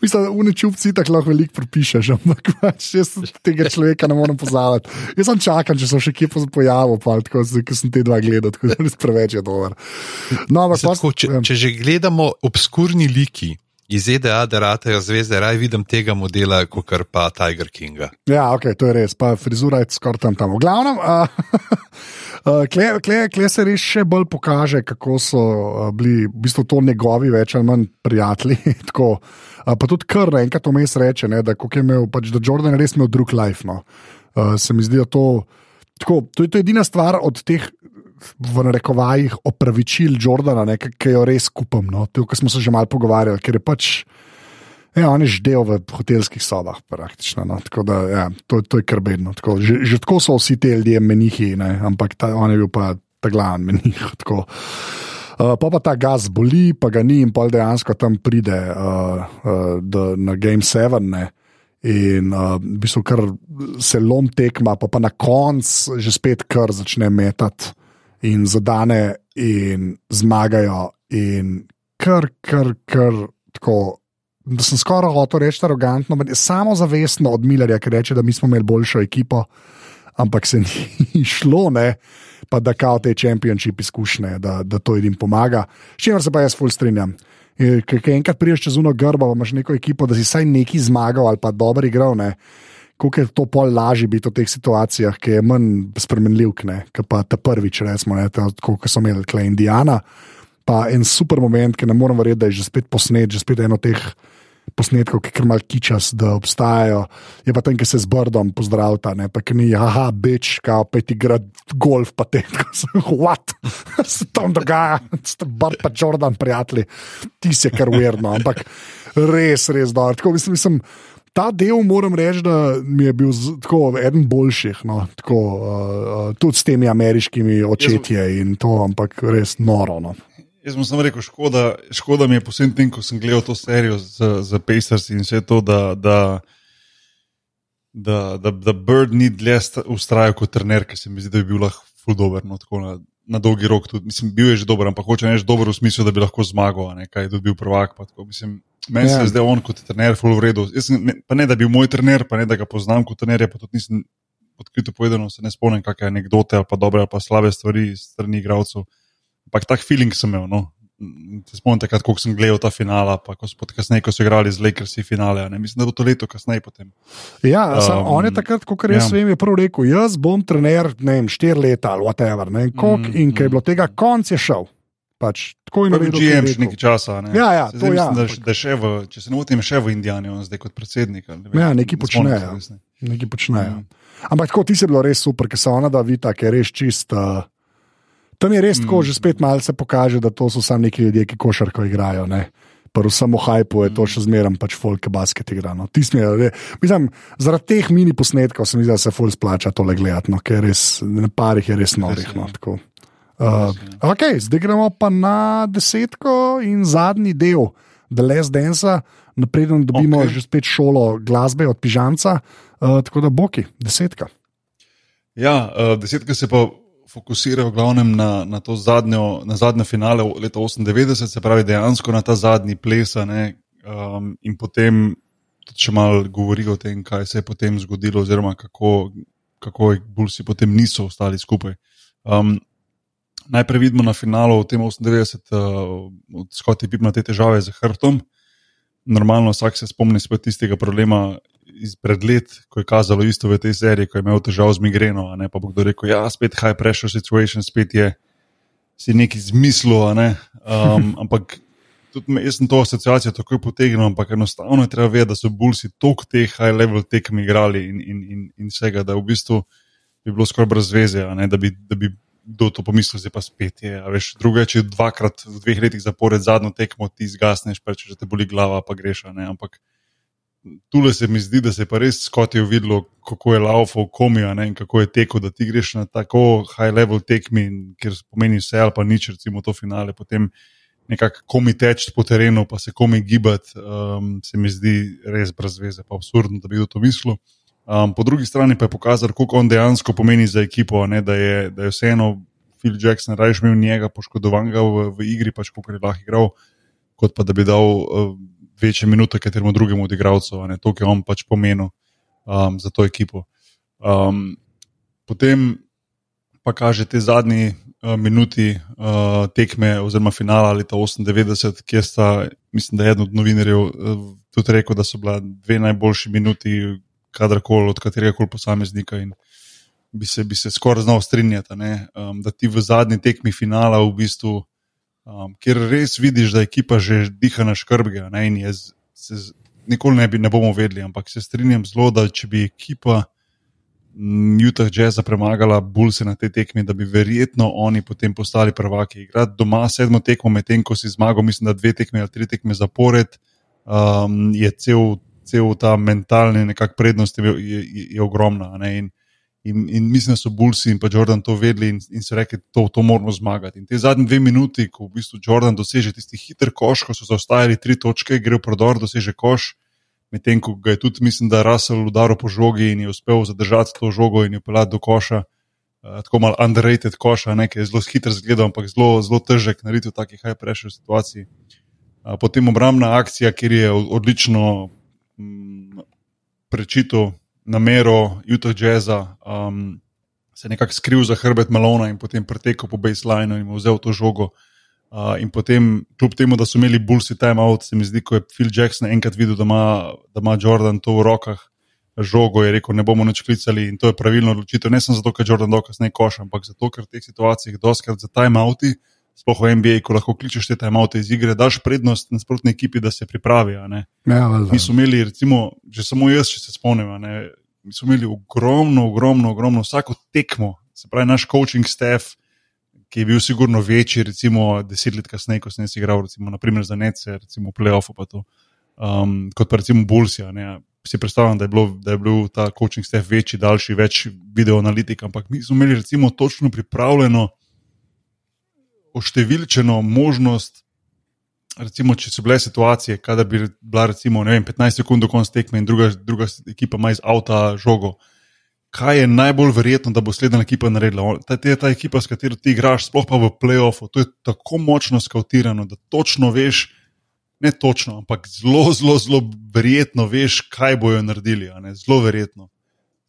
Mislim, da v čupci tako lahko veliko pripišeš, ampak pač jaz tega človeka ne morem pozavati. Jaz sem čakal, če so še kje pojavili, pa tako, ker sem te dva gledal, tako da res preveč je dobro. No, če, ja. če že gledamo obskurni liki. Iz EDA, da ratajo zvezde, raj vidim tega modela, kot pa Tiger Kinga. Ja, ok, to je res, pa frizura je skoraj tam tam. V glavnem, uh, Klej kle, kle se res še bolj pokaže, kako so bili v bistvu to njegovi več ali manj prijatelji. tako, uh, pa tudi kar enkrat vmes reče, ne, da, imel, pač, da Jordan res imel drug life. No. Uh, se mi zdi, da to, tako, to je to edina stvar od teh. V narekovajih opravičil Jordana, ki jo res kupam. No? Tukaj smo se že malo pogovarjali, ker je pač Ja, on je ždel v hotelskih sobah, praktično. No. Da, ja, to, to je kar bedno. Tako, že, že tako so vsi ti ljudje menihi, ne. ampak ta, on je bil pa ta glavni menih. Uh, pa pa ta gas boli, pa ga ni, in pol dejansko tam pride uh, uh, do, na Game 7. Ne? In uh, v bistvu kar se lom tekma, pa, pa na koncu že spet kar začne metati in zadane, in zmagajo. In kar, kar, kar tako. Da sem skoraj hotel reči arogantno, samo zavestno od Millerja, ki reče, da mi smo imeli boljšo ekipo, ampak se ni šlo, ne? pa da kao te championship izkušnje, da, da to jim pomaga. S čimer se pa jaz ful strinjam. Ker enkrat priješ čez uno grbo, imaš neko ekipo, da si vsaj neki zmagal ali pa dobro igral. Ne? Kako je to pol lažje biti v teh situacijah, ki je manj spremenljiv, kot pa ta prvič, recimo, kot so imeli Klej Indijana. Pa en super moment, ki ne morem verjeti, da je že spet posnet, že spet eno teh posnetkov, ki kar mal kičas, da obstajajo. Je pa tam, ki se z Brdom pozdravlja, ne pa ki ni, aha, beč, kao peti grad golf, pa te, what, se tam dogaja, Brd pa Jordan, prijatelji, ti si kar uverno, ampak res, res dobro. Tako mislim, mislim. Ta del, moram reči, da mi je bil tako, eden boljših, no, tako, uh, tudi s temi ameriškimi očetji in to, ampak res noro. No. Jaz sem rekel, škoda, škoda mi je posebej tem, ko sem gledal to serijo za, za Pacers in vse to, da, da, da, da, da Bird ni dlje ustrajal kot trener, ki se mi zdi, da bi bil lahko fuldober. No, na, na dolgi rok, tudi, mislim, bil je že dober, ampak hoče reči dober v smislu, da bi lahko zmagal, ne, kaj je tudi bil prvak. Meni se je ja. zdaj on kot trener, full v redu. Sem, ne, pa ne, da bi bil moj trener, pa ne, da ga poznam kot trener, pa tudi nisem odkrito povedano, se ne spomnim, kakšne anekdote ali pa dobre ali pa slabe stvari strani igralcev. Ampak tak feeling sem imel. No. Se spomnite, kako sem gledal ta finala, pa ko so kasneje, ko so igrali z Lakersi finale. Ne? Mislim, da bo to leto kasneje potem. Ja, um, on je takrat, kot jaz ja. vem, je prvo rekel: Jaz bom trener, ne vem, štiri leta ali whatever. Ne, kolik, mm, in ker je bilo tega, konc je šel. Pač, tako je bilo. Že imam nekaj časa. Ne? Ja, ja, to, ja, mislim, da, da še v, če se ne motim, še v Indijani, zdaj kot predsednik. Ne ja, nekaj počnejo. Nekaj počnejo. Ja. Ampak tako ti se bilo res super, ker se ona da vidi, ker je res čista. Uh, Tam je res tako, mm. že spet malo se pokaže, da to so samo neki ljudje, ki košarko igrajo. Ne? Prvo samo hajpo je to še zmeraj, pač folk basket igra. No. Smije, mislim, zaradi teh mini posnetkov se mi zdi, da se folk splača tole gledati, no, ker res na parih je res norih. No, uh, okay, zdaj gremo pa na desetko in zadnji del The Last Dance, napreden dobimo okay. že spet šolo glasbe od Pižanca, uh, tako da boki, desetka. Ja, uh, desetka se pa fokusirajo v glavnem na, na to zadnjo, na zadnje finale leta 98, se pravi dejansko na ta zadnji ples. Um, in potem tudi če malo govori o tem, kaj se je potem zgodilo, oziroma kako, kako Bulsi potem niso ostali skupaj. Um, najprej vidimo na finalu v tem 98, uh, od Scotty Pip na te težave z hrbtom. Normalno vsak se spomni tistega problema, izpred let, ko je kazalo isto v tej seriji, ko je imel težav z migreno. Ne, pa bo kdo rekel, da ja, je spet high pressure situation, spet je si neki zmislil. Ne, um, ampak tudi jaz sem to asociacijo takoj potegnil, ampak enostavno je treba vedeti, da so bulsi tok teh high level tekem igrali in, in, in, in vsega, da v bistvu bi bilo skoraj brez veze, da bi. Da bi Kdo to pomisli, zdaj pa spet je. Veš, druge, če dvakrat v dveh letih zapored zadnjo tekmo ti zgasneš, pa če te boli glava, pa greš. Ampak Tule se mi zdi, da se je pa res skotil videlo, kako je laufal komija in kako je tekel, da ti greš na tako high level tekmi, ker pomeni vse ali pa nič, recimo to finale, potem nekako komi teč po terenu, pa se komi gibati, um, se mi zdi res brez veze, pa absurdno, da bi to mislil. Um, po drugi strani pa je pokazal, koliko on dejansko pomeni za ekipo, ne, da, je, da je vseeno Phil Jackson raje imel njega poškodovanega v, v igri, pač kako je lahko igral, kot pa da bi dal. Uh, večje minute kateremu drugemu odigravcu, to, ki je on pač pomenil um, za to ekipo. Um, potem pa kaže te zadnji uh, minuti uh, tekme oziroma finala leta 98, kjer sta, mislim, da je eden od novinarjev uh, tudi rekel, da so bila dve najboljši minuti, kadarkoli od katerega koli posameznika. In, Bi se, bi se skoraj znal strinjati, um, da ti v zadnji tekmi finala, v bistvu, um, kjer res vidiš, da ekipa že diha na škrbge. Ne, z, se, nikoli ne, bi, ne bomo vedeli, ampak se strinjam zelo, da če bi ekipa Utah Jazza premagala Bulls na tej tekmi, da bi verjetno oni potem postali prvaki. Igrati doma sedmo tekmo, medtem ko si zmagal, mislim, da dve tekme ali tri tekme zapored, um, je cel, cel ta mentalni prednost je, je, je ogromna. In, In, in mislim, da so Bulsi in pa Jordan to vedeli in, in so rekli, to, to moramo zmagati. In te zadnje dve minuti, ko v bistvu Jordan doseže tisti hiter koš, ko so zaostajali tri točke, gre v prodor, doseže koš, medtem ko ga je tudi, mislim, da Russell udaril po žogi in je uspel zadržati to žogo in jo pelati do koša. Uh, tako malo underrated koša, nekaj je zelo hiter zgled, ampak zelo, zelo težek narediti v takih high pressure situaciji. Uh, potem obrambna akcija, kjer je odlično mm, prečital namero Utah Jazza, um, se nekako skril za hrbet Malona in potem pretekel po baselineu in vzel to žogo. Uh, in potem, kljub temu, da so imeli Bullsi timeout, se mi zdi, ko je Phil Jackson enkrat videl, da ima, da ima Jordan to v rokah, žogo je rekel, ne bomo več klicali in to je pravilno odločitev. Ne samo zato, ker Jordan dokaz ne koša, ampak zato, ker v teh situacijah doskrat za timeouti, sploh v NBA, ko lahko kličeš te timeoute iz igre, daš prednost nasprotni ekipi, da se pripravi. Ja, Mi smo imeli, recimo, že samo jaz, če se spomnim, mi smo imeli ogromno, ogromno, ogromno vsako tekmo, se pravi, naš coaching staff, ki je bil sigurno večji, recimo deset let kasneje, ko sem jaz igral, recimo, naprimer za Nece, recimo v playoffu, pa to, um, kot pa recimo Bulsija. Ne, Si predstavljam, da je, bilo, da je bil ta coaching staff večji, daljši, več video analitik, ampak mi smo imeli recimo točno pripravljeno, oštevilčeno možnost, recimo, če so bile situacije, kada bi bila recimo vem, 15 sekund do konca tekme in druga, druga ekipa ima iz avta žogo. Kaj je najbolj verjetno, da bo slednja ekipa naredila? Ta, ta, ta ekipa, s katero ti igraš, sploh pa v playoffu, to je tako močno skautirano, da točno veš, ne točno, ampak zelo, zelo, zelo verjetno veš, kaj bojo naredili. Zelo verjetno.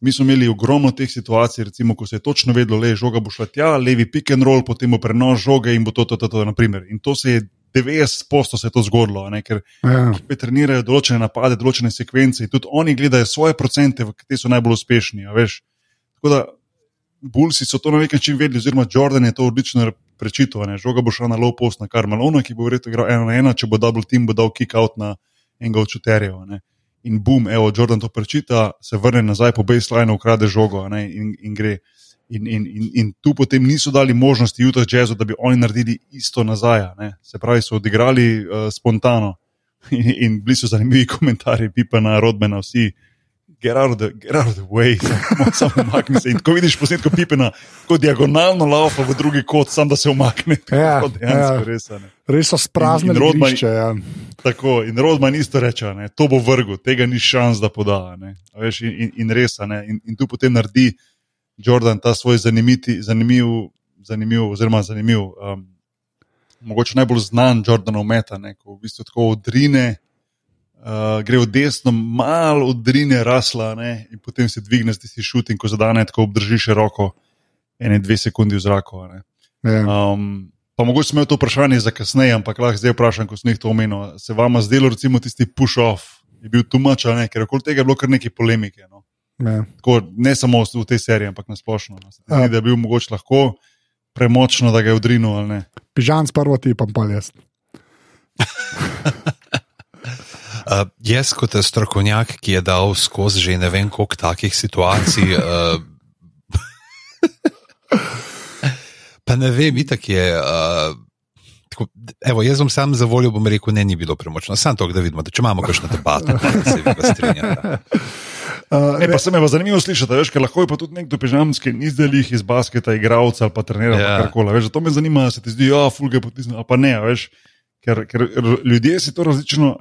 Mi smo imeli ogromno teh situacij, recimo, ko se je točno vedelo, da je žoga bo šla tja, levi pick and roll, potem bo prenos žoge in bo to, to, to, to, to in to se je 90% se je to zgodilo, ne? ker ja. trenirajo določene napade, določene sekvence in tudi oni gledajo svoje procente, v kateri so najbolj uspešni. Tako da Bulsi so to na nek način vedeli, oziroma Jordan je to odlično prečital. Žoga bo šla na low post na Karmelona, ki bo verjetno igral ena na ena, če bo double team, bo dal kick out na enega od čuterjev. In boom, evo, Jordan to prečita, se vrne nazaj po baseline, ukrade žogo in, in gre. In, in, in, in tu potem niso dali možnosti Utah Jazzu, da bi oni naredili isto nazaj. Ne? Se pravi, so odigrali uh, spontano in, in bili so zanimivi komentarji, pipa na rodbena, vsi. Get out, the, get out of the way, samo umakni se. In ko vidiš posnetek pipena, kot diagonalno laufa v drugi kot, samo da se umakne. Ja, ja. Res, res so sprazni rodman. Ja. Tako, in rodman isto reče, ne, to bo vrgu, tega ni šans, da poda. Veš, in, in, in res, in, in tu potem naredi. Jordan ta svoj zanimiti, zanimiv, zanimiv, oziroma zanimiv, um, mogoče najbolj znan Jordanov meta, ne, ko v bistvu tako odrine, uh, gre v desno, malo odrine rasla ne, in potem se dvigne z tisti šut in ko zadane, tako obdrži še roko, ene dve sekunde v zraku. Ja. Um, pa mogoče smo imeli to vprašanje za kasneje, ampak lahko zdaj vprašam, ko sem jih to omenil. Se vam zdelo, recimo, tisti push-off je bil tumač, ker okoli tega je bilo kar nekaj polemike. No? Ja. Tako, ne samo v tej seriji, ampak na splošno. No. Ja. Da je bil mogoče lahko premočno, da ga je odrinil. Pižam s prvo ti pa pa jaz. Uh, jaz, kot strokovnjak, ki je dal skozi že ne vem koliko takih situacij, uh, pa ne vem, itak je. Uh, tako, evo, jaz sem sam za voljo, bom rekel, ne, ni bilo premočno. Sam to, da vidimo, da če imamo kakšno debato, se vi strinjate. Uh, ne, pa se mi je zanimivo slišati, veš, ker lahko je pa tudi nekdo pižamski, jih iz basketa, igralca ali pa trenera. Ja. To me zanima, se ti zdi, ja, fulge potisne, pa ne, veš. Ker, ker ljudje si to različno,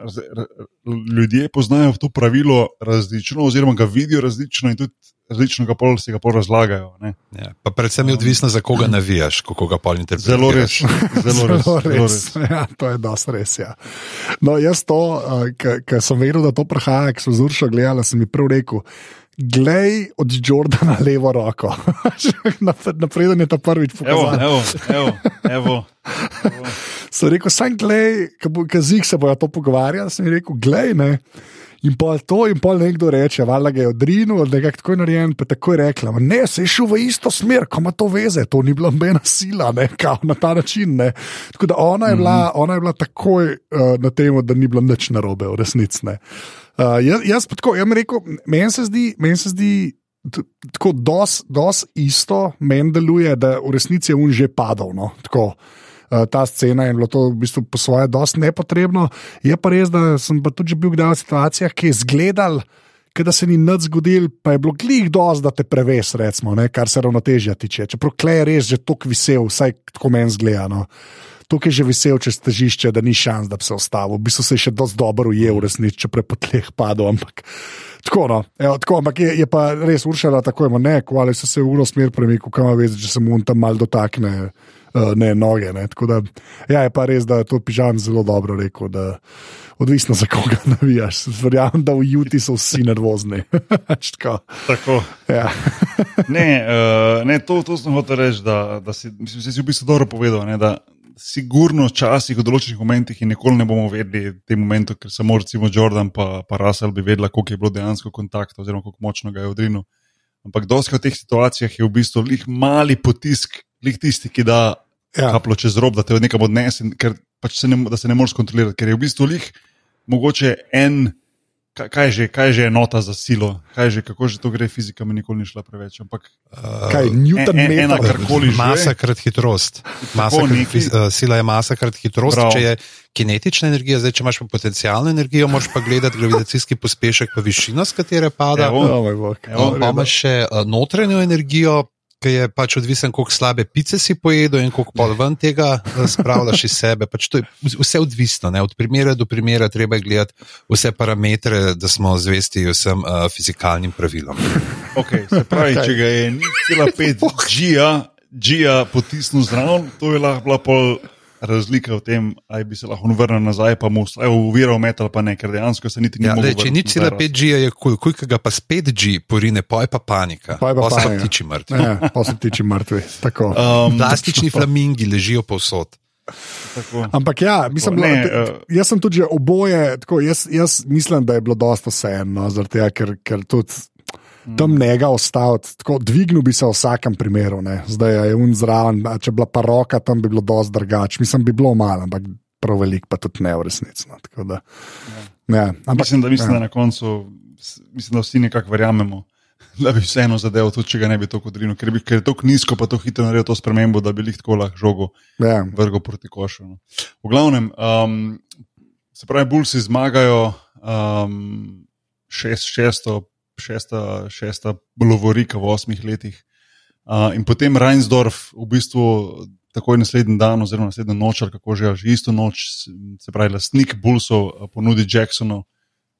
ljudje poznajo to pravilo različno, oziroma ga vidijo različno in tudi različno ga pol si ga pol razlagajo. Ja, pa predvsem je odvisno, za koga navijaš, kako ga pol interpretiraš. Zelo res. Zelo res. Zelo res. Zelo res. Ja, to je dosti res. Ja. No, jaz to, ker sem vedel, da to prihaja, ker sem zuršal gledal, sem mi prvi rekel. Glej od Jordana levo roko. Napreden je ta prvič pokazal. Evo, evo, evo. evo. Sem rekel, sem glej, ki se bojo to pogovarjali. Sem rekel, glej, ne. In pol to, in pol nekdo reče, valjda ga je odrinil, da je tako narejen, pa tako je rekla. Ne, se je šel v isto smer, ko ima to veze, to ni bila nobena sila, ne, kao, na ta način. Ne. Tako da ona je bila, mm -hmm. ona je bila takoj uh, na tem, da ni bilo nič narobe, v resnici. Uh, jaz, jaz pa tako, jaz rekel, meni se zdi, meni se zdi. Tako dos, dos isto meni deluje, da v resnici je un že padal. No? Tako, uh, ta scena je bila to v bistvu po svoje dosti nepotrebno. Je pa res, da sem pa tudi bil kdaj v situacijah, ki je izgledal, da se ni nič zgodil, pa je bilo glih doz, da te preves, recimo, ne, kar se ravnotežja tiče. Čeprav klej je res že tako visel, vsaj tako meni zgleda. No. Tukaj že visel čez težišče, da ni šans, da bi se ustavil. V bistvu se je še dosti dobro ujel, resnici, če pre po tleh padel. Ampak, tako, no. Evo, tako, ampak je, je pa res uršala tako, ima ne, kvali so se v uro smer premikal, kam veš, če se mu tam mal dotakne. Uh, ne, noge. Ne. Da, ja, je pa res, da je to pižam zelo dobro rekel. Da, odvisno za koga navijaš. Verjamem, da v Juti so vsi nervozni. tako. tako. Ja. ne, uh, ne, to, to sem hotel reči, da, da si, mislim, si v bistvu dobro povedal. Ne, da, sigurno včasih v določenih momentih in nikoli ne bomo vedeli te momente, ker samo recimo Jordan pa, pa Russell bi vedela, koliko je bilo dejansko kontakta oziroma kako močno ga je odrinil. Ampak dosti v teh situacijah je v bistvu lih mali potisk, lih tisti, ki da ja. kaplo čez rob, da te od nekam odnese, ker pač se ne, se ne moreš kontrolirati, ker je v bistvu lih mogoče en kaj, že, kaj že je nota za silo, kaj že, kako že to gre, fizika mi nikoli ni šla preveč. Ampak, uh, kaj, Newton en, ena, karkoli že. Masa krat hitrost. Masa krat, neki, uh, sila je masa krat hitrost. Prav. Če je kinetična energija, zdaj če imaš pa potencijalno energijo, moraš pa gledati gravitacijski pospešek, pa višino, s katere pada. Evo, evo, evo, pa imaš še uh, notranjo energijo, ki je pač odvisen, koliko slabe pice si pojedel in koliko pol ven tega eh, spravljaš iz sebe. Pač to je vse odvisno, ne? od primera do primera treba gledati vse parametre, da smo zvesti vsem uh, fizikalnim pravilom. Okay, se pravi, če ga je 0,5 G-ja potisnil zraven, to je lahko bila pol razlika v tem, ali bi se lahko vrnil nazaj, pa mu uviral metal, pa ne, ker dejansko se niti ni ja, mogel. Če ni cela 5G, je kul, kuj ga pa s 5G porine, pa je pa panika. Pa je pa, pa panika. se tiči mrtvi. Ja, pa se tiči mrtvi. Um, Plastični flamingi ležijo povsod. Tako. Ampak ja, mislim, ne, uh, jaz sem tudi oboje, tako, jaz, jaz mislim, da je bilo dosta vseeno, ker, ker tudi tam ne ga ostaviti. Tako, dvignil bi se v vsakem primeru, ne. zdaj je un zraven, če bi bila pa roka, tam bi bilo dosti drugače. Mislim, bi bilo malo, ampak prav velik, pa tudi ne v resnici. No. Da, ja. Ja, ampak, mislim, da, mislim ja. da na koncu, mislim, da vsi nekako verjamemo. Da bi vseeno zadeval, tudi če ga ne bi tako odrinil, ker, ker je tako nizko, pa tako hitro naredil to spremembo, da bi jih tako lahko žogo ja. vrgel proti košu. No. V glavnem, um, se pravi, Bulsi zmagajo um, šest, šesto, šesta, šesta lovorika v osmih letih. Uh, in potem Reinsdorf, v bistvu takoj naslednji dan, oziroma naslednjo noč, ali kako že, že isto noč, se pravi, lastnik Bulsov ponudi Jacksonu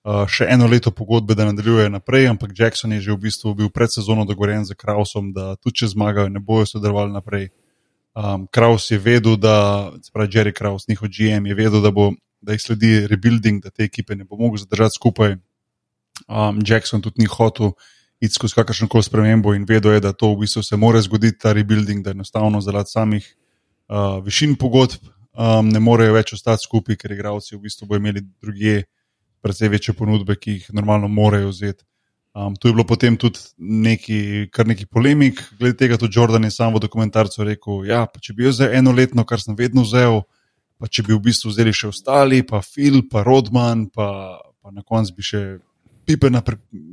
uh, še eno leto pogodbe, da nadaljuje naprej, ampak Jackson je že v bistvu bil pred sezono dogovorjen z Krausom, da tudi če zmagajo, ne bojo sodelovali naprej. Um, Kraus je vedel, da, se pravi, Jerry Kraus, njihov GM, je vedel, da, bo, da jih sledi rebuilding, da te ekipe ne bo mogel zadržati skupaj um, Jackson tudi ni hotel iti skozi kakršno koli spremembo in vedel je, da to v bistvu se mora zgoditi, ta rebuilding, da enostavno zaradi samih uh, višin pogodb um, ne morejo več ostati skupaj, ker igravci v bistvu bodo imeli druge, precej večje ponudbe, ki jih normalno morajo vzeti. Um, tu je bilo potem tudi neki, kar neki polemik, glede tega, tudi Jordan je sam v dokumentarcu rekel: ja, če bi jaz vzel eno letno, kar sem vedno vzel, pa če bi v bistvu vzeli še ostali, pa Phil, pa Rodman, pa, pa na koncu bi še Pipena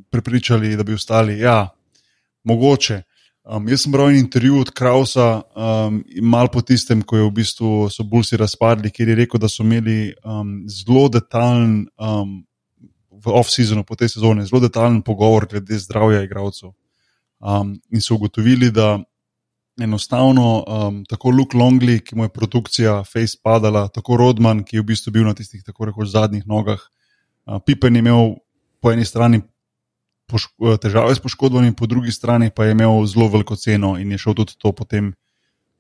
prepričali, da bi ostali. Ja, mogoče. Um, jaz sem bral en intervju od Krausa, um, malo po tistem, ko je v bistvu so Bulsi razpadli, kjer je rekel, da so imeli um, zelo detaljen, um, v off-seasonu, po tej sezoni, zelo detaljen pogovor glede zdravja igralcev. Um, in so ugotovili, da enostavno um, tako Luke Longley, ki mu je produkcija Face padala, tako Rodman, ki je v bistvu bil na tistih tako rekoč zadnjih nogah, uh, Pipen je imel po eni strani eh, težave s poškodbami, po drugi strani pa je imel zelo veliko ceno in je šel tudi to potem.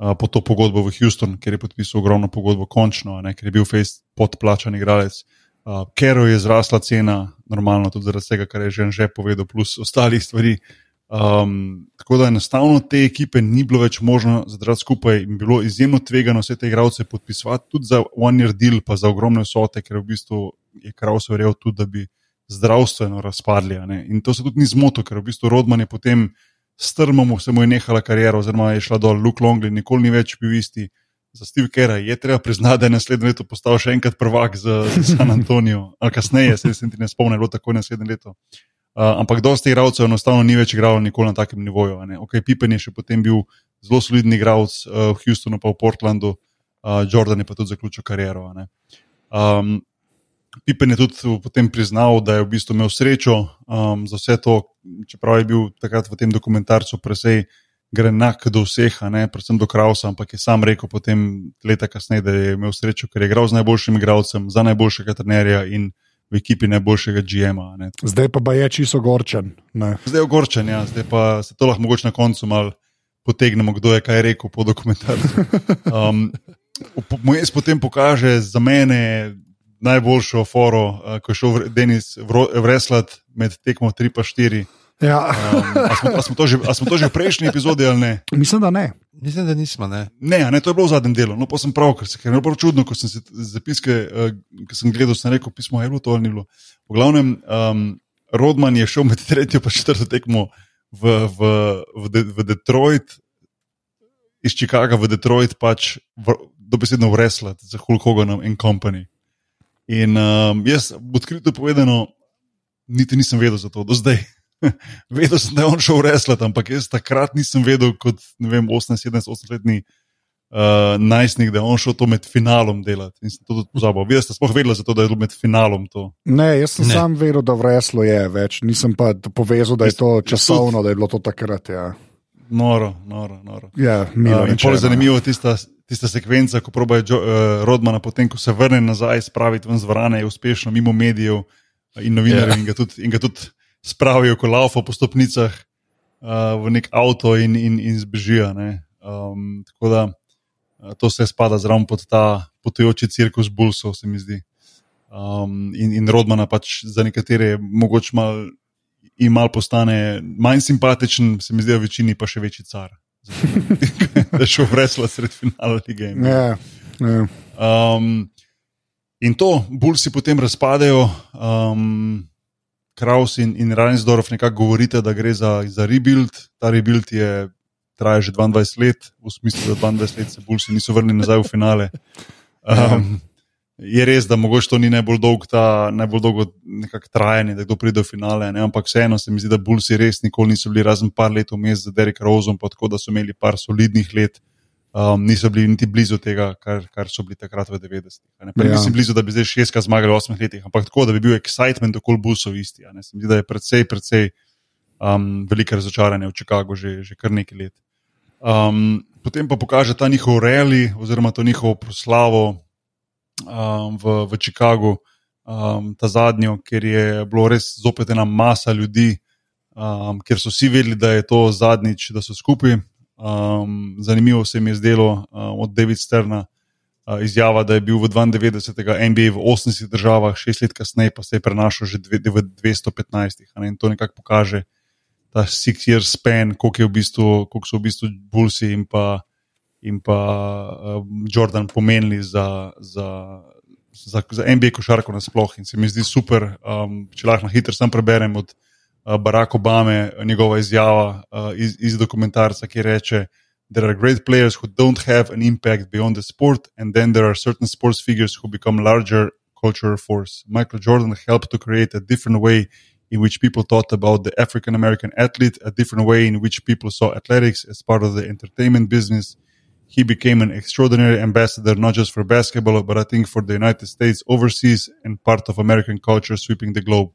Uh, po to pogodbo v Houston, ker je podpisal ogromno pogodbo, končno, ne, ker je bil Face podplačan igralec. Uh, ker je zrasla cena, normalno tudi zaradi tega, kar je že že povedal, plus ostalih stvari. Um, tako da enostavno te ekipe ni bilo več možno zadržati skupaj in bilo izjemno tvegano vse te igralce podpisovati, tudi za one year deal, pa za ogromne vsote, ker v bistvu je Kraus verjel tudi, da bi zdravstveno razpadli. In to se tudi ni zmotil, ker v bistvu Rodman je potem strmom, se mu je nehala karijera, oziroma je šla dol, Luke Longley, nikoli ni več bil isti. Za Steve Kera je treba priznati, da je naslednje leto postal še enkrat prvak za, za San Antonijo, ali kasneje, se jim ne spomnim, bilo tako naslednje leto. Uh, ampak dosti igralcev enostavno ni več igral nikoli na takem nivoju. Ok, Pippen je še potem bil zelo solidni igralec uh, v Houstonu, pa v Portlandu, uh, Jordan je pa tudi zaključil kariero. Um, Pipen je tudi potem priznal, da je v bistvu imel srečo um, za vse to, čeprav je bil takrat v tem dokumentarcu presej grenak do vseh, ne, predvsem do Krausa, ampak je sam rekel potem leta kasneje, da je imel srečo, ker je igral z najboljšim igralcem, za najboljšega trenerja in v ekipi najboljšega GM-a. Zdaj pa je čisto gorčen. Ne. Zdaj je ogorčen, ja, zdaj pa se to lahko mogoče na koncu mal potegnemo, kdo je kaj rekel po dokumentarcu. Um, Mojes potem pokaže za mene najboljšo foro, uh, ko je šel Denis Vreslat med tekmo 3 pa 4. Ja, Um, a, smo, a, smo to že, a smo to že v prejšnji epizodi ali ne? mislim, da ne. Mislim, da nismo. Ne? Ne, a ne, to je bilo v zadnjem delu. No, pa sem prav, ker se je bilo čudno, ko sem se zapiske, uh, ko sem gledal, sem rekel, pismo je bilo to ali ni bilo. V glavnem, um, Rodman je šel med tretjo in četrto tekmo v, v, v, De, v Detroit, iz Chicaga v Detroit, pač v, dobesedno v Reslat za Hulk Hoganom in Company. In um, jaz, odkrito povedano, niti nisem vedel za to do zdaj. vedel sem, da je on šel v Reslat, ampak jaz takrat nisem vedel, kot ne vem, 18-17-letni uh, najstnik, da je on šel to med finalom delati. In sem to tudi pozabil. Vi ste sploh vedeli za to, da je bilo med finalom to. Ne, jaz sem Ne. sam vedel, da v reslu je več, nisem pa povezal, da je to časovno, da je bilo to takrat. Ja, Noro, noro, noro. ja milo. Uh, in pol je rečeno. zanimivo tista, tista sekvenca, ko probajo jo, uh, Rodmana, potem ko se vrne nazaj, spraviti ven z vrane, je uspešno mimo medijev in novinarjev Ja. in, ga tudi, in ga tudi spravijo, ko laufa po stopnicah uh, v nek avto in, in, in zbežijo. ne. Um, tako da uh, to vse spada zraven pod ta potujoči cirkus Bulsov, se mi zdi. Um, in, in Rodmana pač za nekatere mogoče mal. In mal postane manj simpatičen, se mi zdi, v večini pa še večji car. da je šel vresla sred finala lige. Ja, ja. Um, in to, Bulsi potem razpadejo, um, Kraus in, in Reinsdorf nekako govorite, da gre za, za rebuild. Ta rebuild je traja že 22 let, v smislu, da 22 let se Bulsi niso vrnili nazaj v finale. Um, je res, da mogoče to ni najbolj dolg, ta, najbolj dolgo trajanje, da kdo pride do finale, ne? ampak vseeno se mi zdi, da Bulsi res nikoli niso bili, razen par let vmes z Derek Roseom, pa tako da so imeli par solidnih let um, niso bili niti blizu tega, kar, kar so bili takrat v 90-ih. a ne. Pa Ja. Nisem blizu, da bi zdaj šestkrat zmagali v 8 letih, ampak tako, da bi bil excitement okoli busov isti. a ne. Se mi zdi, da je precej, precej um, veliko razočaranje v Chicagu že, že kar nekaj let. Um, potem pa pokaže ta njihov rally oziroma to njihovo proslavo um, v, v Chicagu, um, ta zadnjo, ker je bilo res zopet ena masa ljudi, um, ker so vsi vedeli, da je to zadnjič, da so skupaj. Um, zanimivo se mi je zdelo um, od David Sterna uh, izjava, da je bil v 92. NBA v 80 državah, šest let kasneje pa se je prenašal že dve, v 215. a ne, In to nekako pokaže ta six-year span, koliko, v bistvu, koliko so v bistvu Bulsi in pa, in pa uh, Jordan pomenili za, za, za, za NBA košarko nasploh. In se mi zdi super, um, če lahko na hitro sam preberem od uh, Barack Obame, njegova izjava uh, iz, iz dokumentarca, ki reče: There are great players who don't have an impact beyond the sport, and then there are certain sports figures who become larger cultural force. Michael Jordan helped to create a different way in which people thought about the African American athlete, a different way in which people saw athletics as part of the entertainment business. He became an extraordinary ambassador, not just for basketball, but I think for the United States overseas and part of American culture sweeping the globe.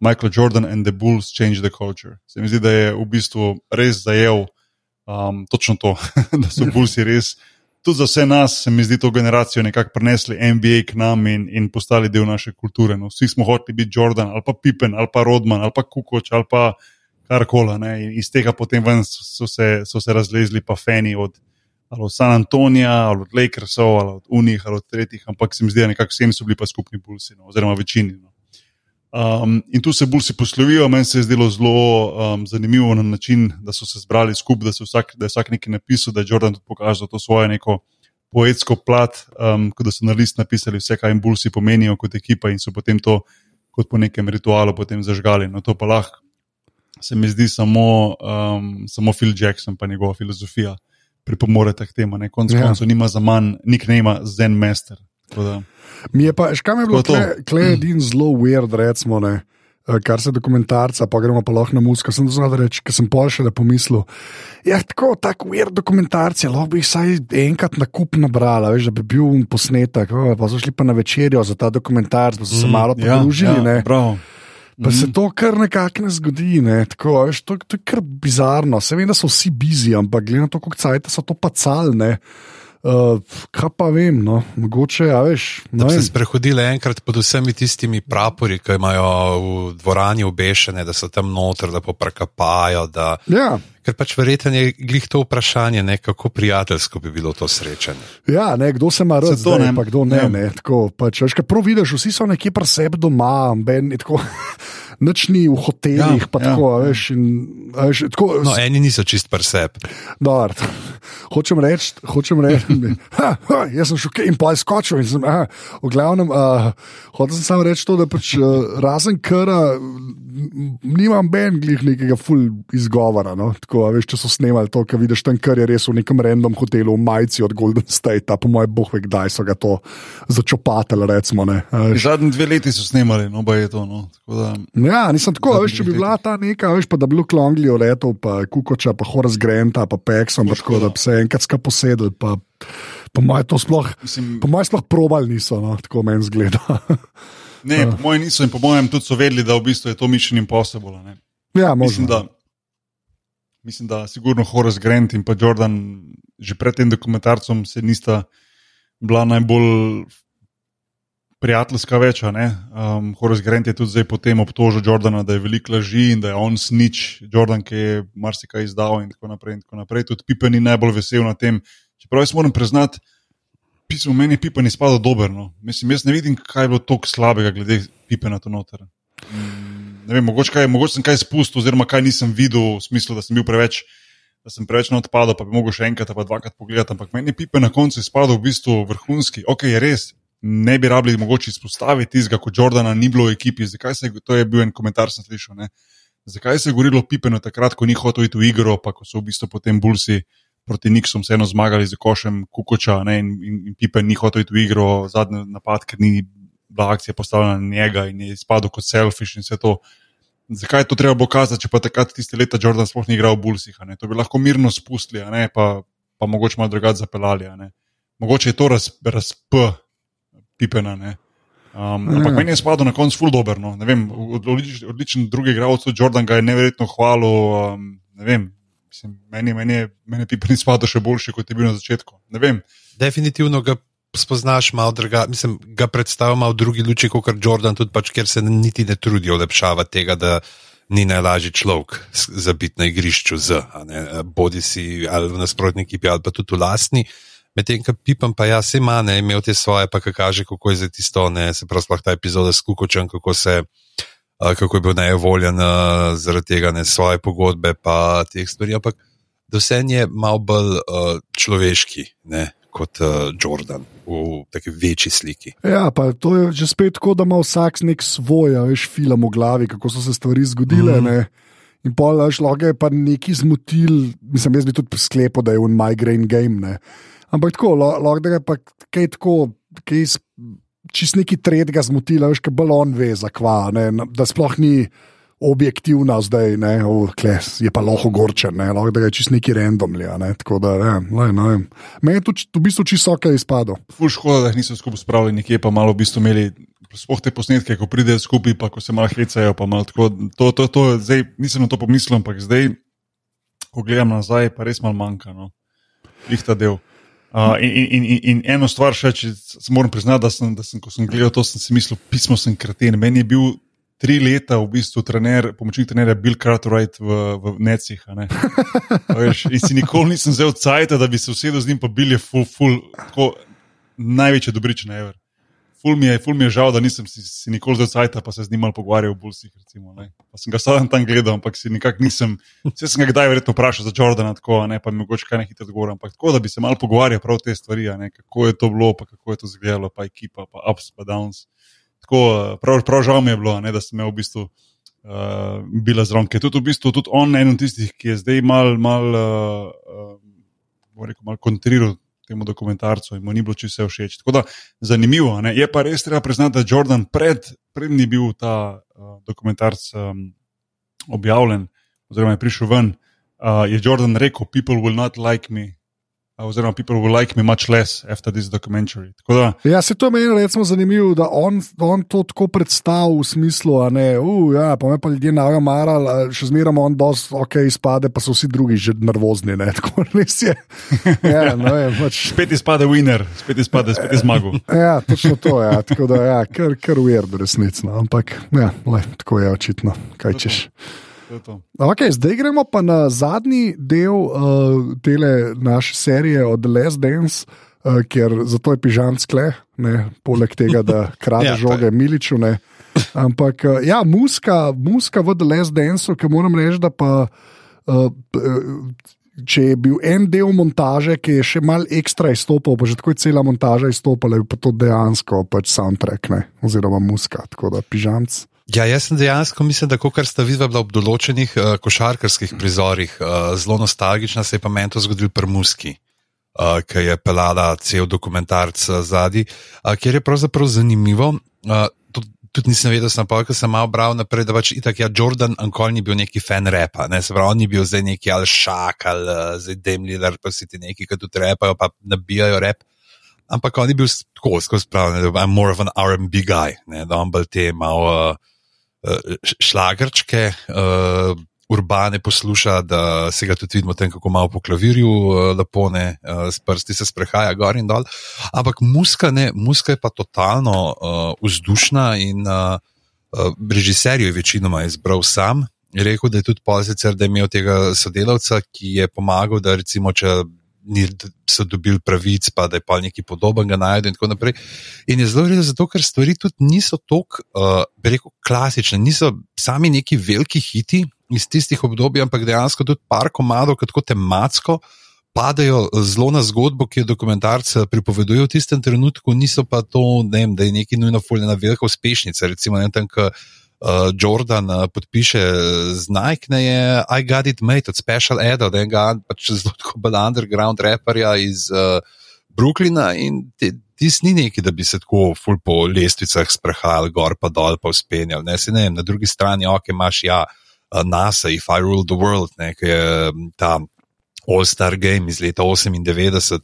Michael Jordan and the Bulls changed the culture. Se mi zdi, da je v bistvu res zajel um, točno to, da so Bullsi res. Tudi za vse nas, se mi zdi, to generacijo nekako prenesli NBA k nam in, in postali del naše kulture. No. Vsi smo hoteli biti Jordan ali pa Pippen ali pa Rodman ali pa Kukoč ali pa karkoli. iz tega potem ven so se, so se razlezli pa fani od, ali od San Antonija, ali od Lakersov, ali od Unih, ali od tretjih, ampak se mi zdi, da nekako vsem so bili pa skupni Bullsi, no, oziroma večini. No. Um, in tu se Bulsi poslovijo, meni se je zdelo zelo um, zanimivo na način, da so se zbrali skupaj, da, vsak, da je vsak nekaj napisal, da je Jordan tudi pokazal to svojo neko poetsko plat, um, kot da so na list napisali vse, kaj jim Bulsi pomenijo kot ekipa in so potem to kot po nekem ritualu potem zažgali. No, to pa lahko se mi zdi samo, um, samo Phil Jackson pa njegova filozofija pripomorete k temu. ne. Konec Ja. ja. koncev nima za manj, nik ne ima zen master. Tako da- Mi je pa, škam je bilo To je kle, kle edin zelo weird, recimo. Ne. eh, kar se dokumentarca, pa gremo pa lahko na musko. Sem znal reči, ker sem pol še le pomislil. Ja, tako, tako ujer dokumentarce, lahko bi jih vsaj enkrat na kup nabrala, veš, da bi bil posnetek. O, pa so šli pa na večerjo za ta dokumentarc, pa so se Mm, malo Ja, podružili. ja, ne. Pa se Mhm. to kar nekako ne zgodi. Ne? Tako, veš, to, to je kar bizarno. Se vem, da so vsi bizi, ampak glede na to, kako cajt so to pa calne. Uh, kaj pa vem, no? mogoče, a veš. Da vem. se sprehodili enkrat pod vsemi tistimi prapori, ki imajo v dvorani obešene, da so tam noter, da poprakapajo. Da... Ja, Ker pač verjetno je glih to vprašanje, ne, kako prijateljsko bi bilo to srečanje. ja ne, kdo se ima rad, zdaj, ne- pa kdo ne. ja. ne tako, pač, veš, prav vidiš, vsi so nekje pri sebi doma, ben, tako, nič ni v hotelih. Ja, pa ja, tako, a ja. veš, in, a veš, tako, No, eni niso čist preseb. Dobar. Hočem reči, hočem reči, ha, ha, jaz sem šokir in pa je skočil. In sem, aha, v glavnem, uh, hotel sem samo reči to, da pač uh, razen kara, m, nimam ben glih nekega full izgovora. No? Tako, a veš, če so snemali to, kar vidiš tam, kar je res v nekem random hotelu v majici od Golden State, po mojem, boh ve, kdaj so ga to začopateli. Recimo. Zadnji dve leti so snemali, no, ba je to. No. Tako Da, Ja, nisem tako, veš, če bi bila ta neka, veš, pa da bi bil Klonglijo letel, pa Kukoča, pa Horace Granta, pa Peksom, pa tako, da bi se enkrat ska posedel, pa po mojem to sploh, mislim, po mojem sploh probal niso, no, tako meni zgleda. ne, po mojem niso in po mojem tudi so vedeli, da v bistvu je to Mission Impossible. Ne. ja, Mislim, možno. da, mislim, da sigurno Horace Grant in pa Jordan že pred tem dokumentarcem se nista bila najbolj prijateljska več. a ne. Um, Horace Grant je tudi zdaj potem obtožil Jordana, da je veliko laži in da je on snič, Jordan, ki je marsikaj izdal in tako naprej. In tako naprej. Tudi Pippen ni najbolj vesel na tem. Čeprav jaz moram priznati, pismo meni je Pippen izpadel dober. No. Mislim, jaz ne vidim, kaj je bilo tako slabega glede Pippena tu noter. Mm, vem, mogoče, kaj, mogoče sem kaj spustil, oziroma kaj nisem videl, v smislu, da sem bil preveč, da sem preveč na odpadu, pa bi mogel še enkrat pa dvakrat pogledati. Ampak meni je Pippen na koncu izpadel v bistvu vrhunski. Ok, je res, ne bi rabili mogoče izpostaviti tistega, kot Jordana ni bilo v ekipi. Zakaj se je, to je bil en komentar, sem slišal. Ne? Zakaj se je govorilo o Pippenu takrat, ko ni hotel iti v igro, pa ko so v bistvu potem Bulsi proti Nixom vseeno zmagali z košem Kukoča ne? in, in, in Pippen ni hotel iti v igro, zadnji napad, ker ni bila akcija postavljena na njega in je izpadel kot selfish in vse to. Zakaj je to treba pokazati, če pa takrat tiste leta Jordan sploh ni igral v ne? To bi lahko mirno spustili, a ne? pa, pa mogoče malo drugače zapeljali. a ne. Mogoče je to raz, razp pipena. ne. Um, ampak Ja. meni je spadal na koncu ful dobro. No. Ne vem, od- Odličen, odličen drugi igralec, tudi Jordan ga je neverjetno hvalil. Um, ne vem, mislim, meni, meni je, meni je pipen spadal še boljši, kot je bil na začetku. Ne vem. Definitivno ga spoznaš malo drugače, mislim, ga predstavlja malo v drugi luči, kot Jordan, tudi pač, ker se niti ne trudi olepšavati tega, da ni najlažji človek za biti na igrišču z, ne, bodi si ali v nasprotni ekipi, ali pa tudi v lastni. Medtem, ko Pipan pa ja, se ima, ne, imel te svoje, pa ka kaže, kako je za tisto, ne, se pravi, sploh ta epizoda s Kukočem, kako se. a, Kako je bil nevoljen zaradi tega, ne svoje pogodbe, pa teh stvari. Ampak da vse je malo bolj uh, človeški ne, kot uh, Jordan v taki večji sliki. Ja, pa to je že spet tako, da ima vsak nek svoj, veš, film v glavi, kako so se stvari zgodile. Mm. In pol lahko je pa neki zmotil, mislim, jaz bi tudi sklepal, da je un migraine game. Ne. Ampak tako, lahko da je pa kaj tako, kaj s- čist neki tretjega zmotila, veš, kaj bolj on ve, zakva, ne, da sploh ni objektivna zdaj, ne, oh, kles, je pa lahko gorčen, ne, lahko da je čist neki randomli. a Ne, tako da, ja, lej, ne vem. Meni je to v bistvu čisto ok izpadlo. Ful škoda, da jih niso skupaj spravili, nekje pa malo v bistvu imeli. Sploh te posnetke, ko pridejo skupaj, pa ko se malo hecajo. Malo, tako, to, to, to, zdaj, nisem na to pomislil, ampak zdaj, ko gledam nazaj, pa res malo manjka. No. Lih ta del. Uh, in, in, in, in eno stvar še, če moram priznati, da sem, da sem, ko sem gledal to, sem si mislil, pismo sem kreten. Meni je bil tri leta v bistvu trener, pomočnik trenerja Bill Cartwright v, v Necih. Veš, in si nikoli nisem vzel cajt, da bi se usedel z njim, pa bil je full, full, tako največji dobričen ever. Ful mi, je, ful mi je žal, da nisem si, si nikoli zdaj cajt, pa se z njim malo pogovarjal o Bulsih. Recimo, ne. pa sem ga sadem tam gledal, ampak si nikak nisem. Vse sem ga kdaj verjetno vprašal za Jordana, tako, ne, pa mi mogoče kaj ne hitro odgovoril. Ampak tako, da bi se malo pogovarjal prav te stvari, ne, kako je to bilo, pa kako je to izgledalo, pa ekipa, pa ups, pa downs. Tako, eh, prav, prav žal mi je bilo, ne, da sem imel v bistvu. Uh, bila je tudi, v bistvu, tudi on eden od tistih, ki je zdaj mal, mal, uh, uh, rekel, mal kontriral temu dokumentarcu in mu ni bilo čisto vse všeč. Tako da zanimivo. Ne? Je pa res treba priznati, da Jordan pred, pred ni bil ta uh, dokumentarc um, objavljen, oziroma je prišel ven, uh, je Jordan rekel: People will not like me. Oziroma, people will like me much less after this documentary. Da, ja, se to meni recimo zanimivo, da on, on to tako predstavlja v smislu, da ne, uh, ja, pa me pa ljudje navajo marali, še zmeraj on boss, ok, izpade, pa so vsi drugi že nervozni, ne, tako res je. Ja, no, je pač... Spet izpade winner, spet izpade, spet je zmagal. ja, točno to je, ja, tako da, ja, kar, kar weird resnično, ampak, ja, le, tako je očitno, kaj češ. To. Okay, zdaj gremo pa na zadnji del uh, te naše serije od Last Dance, uh, ker zato je pižam skle, ne, poleg tega, da krade ja, žoge Miliču. Ne. Ampak uh, ja, muska, muska v The Last Dance, ki moram reči, da pa. Uh, Če je bil en del montaže, ki je še mal ekstra izstopal, pa že tako je cela montaža izstopala, je pa to dejansko pač soundtrack, ne? oziroma muska, tako da pižamc. Ja, jaz sem dejansko mislil, da kar sta videla ob določenih uh, košarkarskih prizorih, uh, zelo nostalgična, se je pa meni to zgodilo pri Muski, uh, ki je pelala cel dokumentarc zadnji, uh, kjer je pravzaprav zanimivo. Uh, Tudi nisem vedel, sem pa, ker sem malo bral naprej, da pač itak, ja, Jordan Ankol ni bil neki fan repa, ne, se pravi, on ni bil zdaj neki ali šak ali zdaj demliler, pa si ti neki, ki tudi repajo, pa nabijajo rep. Ampak on je bil tako, skozi pravno, da je more of an RB guy, ne, da on bolj te malo. Uh, Eh, šlagrčke, uh, urbane posluša, da se ga tudi vidimo tam, kako malo po klavirju uh, lepo ne, uh, s prsti se sprehaja gor in dol. Ampak muska, ne, muska je pa totalno uh, vzdušna in uh, režiser je večinoma izbral sam. Da je tudi pozicer, da je imel tega sodelavca, ki je pomagal, da recimo, če niso dobili pravic, pa da je pa nekaj podobnega najdel. In tako naprej. In je zelo redno zato, ker stvari tudi niso tako, uh, rekel, klasične, niso sami neki veliki hiti iz tistih obdobij, ampak dejansko tudi par komadov, kot tematsko. Padajo zelo na zgodbo, ki jo dokumentarci pripovedujejo v tistem trenutku, niso pa to, vem, da je neki nujno fuljena velika uspešnica. Recimo, ne, tam, uh, Jordan uh, podpiše z Nike, da je I got it made, od Special Edo, da je ga pač zelo kot underground raperja iz uh, Brooklyna in tisti ni neki, da bi se tako ful po lestvicah sprehajal gor pa dol pa uspenjal. Ne, ne, na drugi strani, ok, imaš ja, uh, NASA, If I Rule the World, ne, ki je ta All-Star Game iz leta 98.